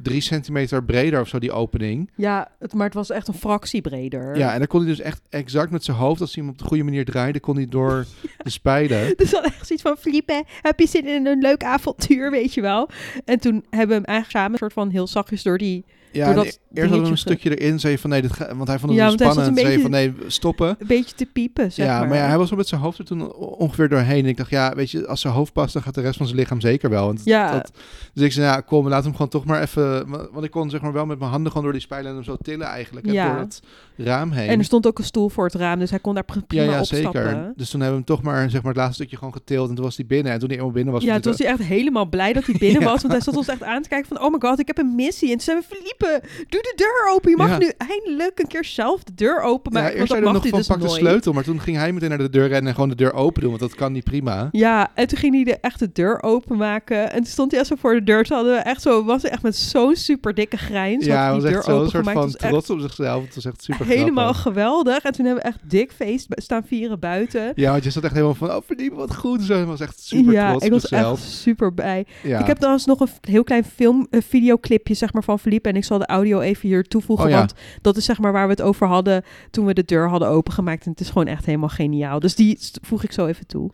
drie centimeter breder of zo, die opening. Ja, het, maar het was echt een fractie breder. Ja, en dan kon hij dus echt exact met zijn hoofd, als hij hem op de goede manier draaide, kon hij door de spijlen. Dus dan echt zoiets van, Felipe, heb je zin in een leuk avontuur, weet je wel? En toen hebben we hem eigenlijk samen een soort van heel zachtjes door die... Ja, e- eerst hadden we een ge- stukje erin, zei van nee, dit ga, want hij vond het Ja, spannend. een Zei van nee, stoppen. Een beetje te piepen, zeg ja, maar. maar ja, hij was wel met zijn hoofd er toen ongeveer doorheen. En ik dacht, ja, weet je, als zijn hoofd past, dan gaat de rest van zijn lichaam zeker wel. Want Ja. dat, dus ik zei, ja, kom, laat hem gewoon toch maar even... wa- Want ik kon zeg maar wel met mijn handen gewoon door die spijlen en hem zo tillen eigenlijk. Door het raam heen. En er stond ook een stoel voor het raam, dus hij kon daar ja, prima ja, opstappen. zeker. Dus toen hebben we hem toch maar zeg maar, het laatste stukje gewoon getild. En toen was hij binnen. En toen hij eenmaal binnen was... Ja, toen was hij echt helemaal blij dat hij binnen was. Want hij zat ons echt aan te kijken van... Oh my god, ik heb een missie. En toen zei we... Doe de deur open. Je mag Ja. nu eindelijk een keer zelf de deur open ja, maken. eerst zei nog hij van dus pak de nooit. sleutel. Maar toen ging hij meteen naar de deur rennen en gewoon de deur open doen. Want dat kan niet prima. Ja, en toen ging hij de echte deur openmaken. En toen stond hij echt zo voor de deur. Toen hadden we echt zo... Was hij echt met zo'n super dikke grijns. Ja, die was deur echt zo'n soort van echt trots op zichzelf. Het was echt super helemaal grappig. geweldig. En toen hebben we echt dik feest staan vieren buiten. Ja, want je zat echt helemaal van, oh verdiep wat goed. Zo, was echt super ja, trots ik was echt super bij. Ja. Ik heb trouwens nog een heel klein film, een videoclipje zeg maar van Philippe. En ik zal de audio even hier toevoegen. Oh ja. Want dat is zeg maar waar we het over hadden toen we de deur hadden opengemaakt. En het is gewoon echt helemaal geniaal. Dus die voeg ik zo even toe.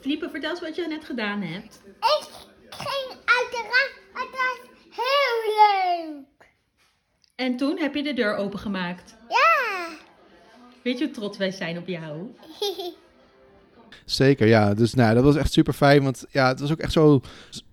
Felipe, vertel eens wat je net gedaan hebt. Ik ging uiteraard, het was heel leuk. En toen heb je de deur opengemaakt. Ja. Weet je hoe trots wij zijn op jou? Zeker, ja. Dus nou, dat was echt super fijn. Want ja, het was ook echt zo...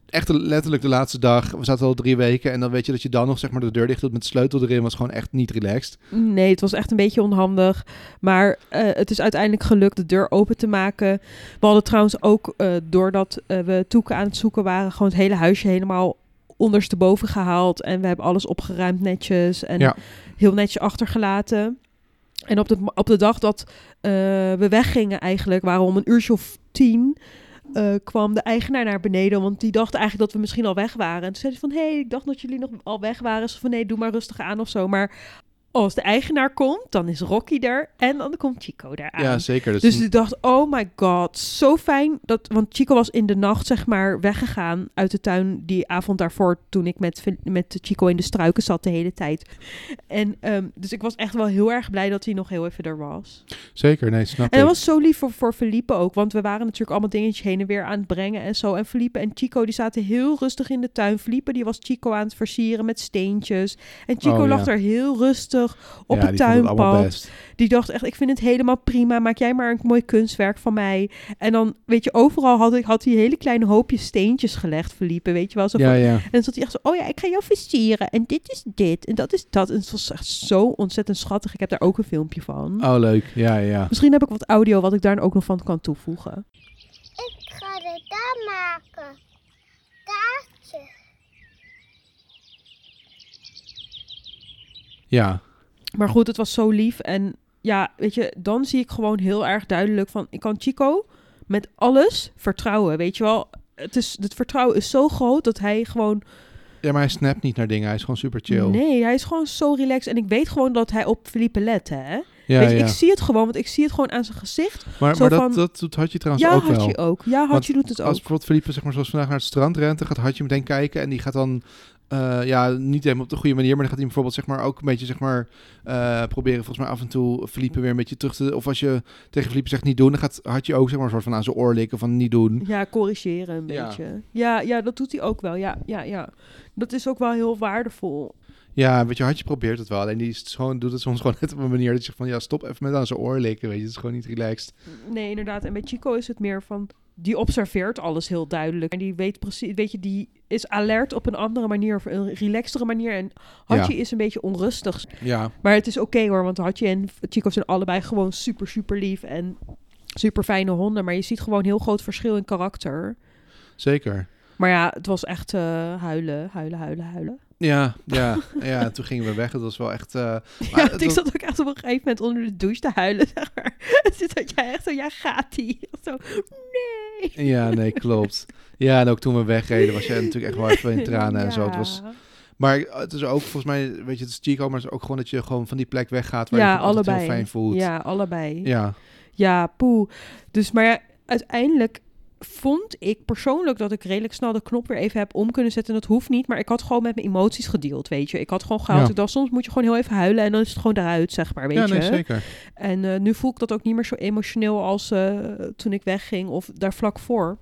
Echt letterlijk de laatste dag. We zaten al drie weken. En dan weet je dat je dan nog zeg maar de deur dicht doet met de sleutel erin. Was gewoon echt niet relaxed. Nee, het was echt een beetje onhandig. Maar eh, het is uiteindelijk gelukt de deur open te maken. We hadden trouwens ook, eh, doordat eh, we toeken aan het zoeken waren, gewoon het hele huisje helemaal ondersteboven gehaald. En we hebben alles opgeruimd netjes en Ja. heel netjes achtergelaten. En op de, op de dag dat we weggingen eigenlijk, waren we om een uurtje of tien, eh, kwam de eigenaar naar beneden. Want die dacht eigenlijk dat we misschien al weg waren. En toen zei hij van, hé, hey, ik dacht dat jullie nog al weg waren. Ze van, nee, doe maar rustig aan of zo. Maar als de eigenaar komt, dan is Rocky er en dan komt Chico daar aan. Ja, zeker. Dus, Dus ik dacht, oh my god, zo fijn. Dat, want Chico was in de nacht, zeg maar, weggegaan uit de tuin die avond daarvoor. Toen ik met, met Chico in de struiken zat de hele tijd. En ehm, dus ik was echt wel heel erg blij dat hij nog heel even er was. zeker, nee, snap En dat ik. was zo lief voor, voor Felipe ook. Want we waren natuurlijk allemaal dingetjes heen en weer aan het brengen en zo. En Felipe en Chico, die zaten heel rustig in de tuin. Felipe, die was Chico aan het versieren met steentjes. En Chico Oh, lag ja. daar heel rustig op ja, het die vond het allemaal tuinpad. best. Die dacht echt, ik vind het helemaal prima. Maak jij maar een mooi kunstwerk van mij. En dan, weet je, overal had, ik, had hij hele kleine hoopjes steentjes gelegd, Felipe. Weet je wel? Zo Ja, van, ja. En dan zat hij echt zo, oh ja, ik ga jou versieren. En dit is dit. En dat is dat. En het was echt zo ontzettend schattig. Ik heb daar ook een filmpje van. Oh, leuk. Ja, ja. Misschien heb ik wat audio wat ik daar ook nog van kan toevoegen. Ik ga het daar maken. Kaartje. Ja, Maar goed, het was zo lief. En ja, weet je, dan zie ik gewoon heel erg duidelijk van... Ik kan Chico met alles vertrouwen, weet je wel. Het, is, het vertrouwen is zo groot dat hij gewoon... ja, maar hij snapt niet naar dingen. Hij is gewoon super chill. Nee, hij is gewoon zo relaxed. En ik weet gewoon dat hij op Felipe let, hè. ja, weet je, ja. ik zie het gewoon, want ik zie het gewoon aan zijn gezicht. maar zo maar dat, van- dat doet Hadje trouwens ja, ook wel. Hartje ook. Ja, Hartje doet het Als ook. bijvoorbeeld Felipe, zeg maar, zoals vandaag naar het strand rent, dan gaat Hadje meteen kijken en die gaat dan, eh, ja, niet helemaal op de goede manier, maar dan gaat hij bijvoorbeeld, zeg maar, ook een beetje, zeg maar, eh, proberen volgens mij af en toe Felipe weer een beetje terug te, of als je tegen Felipe zegt niet doen, dan gaat Hadje ook, zeg maar, een soort van aan zijn oor likken van niet doen. Ja, corrigeren een Ja. beetje. Ja, ja, dat doet hij ook wel. Ja, ja, ja. Dat is ook wel heel waardevol. Ja, weet je, Hadje probeert het wel, alleen die is gewoon, doet het soms gewoon net op een manier dat je zegt van, ja, stop even met aan zijn oor likken, weet je, het is gewoon niet relaxed. Nee, inderdaad. En bij Chico is het meer van... Die observeert alles heel duidelijk. En die weet precies... Weet je, die is alert op een andere manier. Of een relaxtere manier. En Hatje is een beetje onrustig. Ja, Maar het is oké hoor. Want Hatje en Chico zijn allebei gewoon super, super lief. En super fijne honden. Maar je ziet gewoon heel groot verschil in karakter. zeker. Maar ja, het was echt eh, huilen, huilen, huilen, huilen. Ja, ja, ja, en toen gingen we weg, het was wel echt... eh, Ja, ik was- zat ook echt op een gegeven moment onder de douche te huilen, zeg maar. Toen dat jij echt zo, ja, gaat die? Zo, nee. Ja, nee, klopt. Ja, en ook toen we wegreden was je natuurlijk echt wel even in tranen en zo. Het was, maar het is ook volgens mij, weet je, het is Chico, maar het is ook gewoon dat je gewoon van die plek weggaat waar Ja, je allebei. heel fijn voelt. Ja, allebei. Ja, Ja, poe. Dus, maar ja, uiteindelijk vond ik persoonlijk dat ik redelijk snel de knop weer even heb om kunnen zetten. En dat hoeft niet, maar ik had gewoon met mijn emoties gedeeld, weet je. Ik had gewoon gehaald. Ja. Ik dacht, soms moet je gewoon heel even huilen en dan is het gewoon eruit, zeg maar, weet ja je. nee, zeker. En eh, nu voel ik dat ook niet meer zo emotioneel als eh, toen ik wegging of daar vlak voor.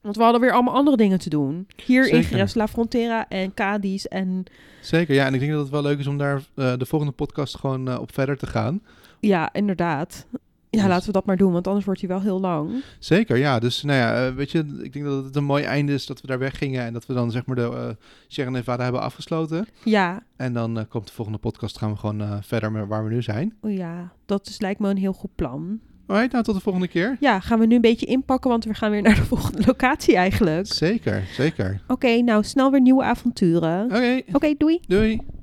Want we hadden weer allemaal andere dingen te doen. Hier in. Gres La Frontera en Cadiz en Zeker, ja. En ik denk dat het wel leuk is om daar eh, de volgende podcast gewoon op verder te gaan. ja, inderdaad. Ja, Dus- laten we dat maar doen, want anders wordt hij wel heel lang. Zeker, ja. Dus nou ja, eh, weet je, ik denk dat het een mooi einde is dat we daar weggingen en dat we dan zeg maar de uh, Sierra Nevada hebben afgesloten. Ja, En dan eh, komt de volgende podcast, gaan we gewoon verder met waar we nu zijn. oh ja, dat is, lijkt me een heel goed plan. Alright, nou tot de volgende keer. Ja, gaan we nu een beetje inpakken, want we gaan weer naar de volgende locatie eigenlijk. Zeker, zeker. Oké, nou snel weer nieuwe avonturen. Oké, Oké, doei. doei.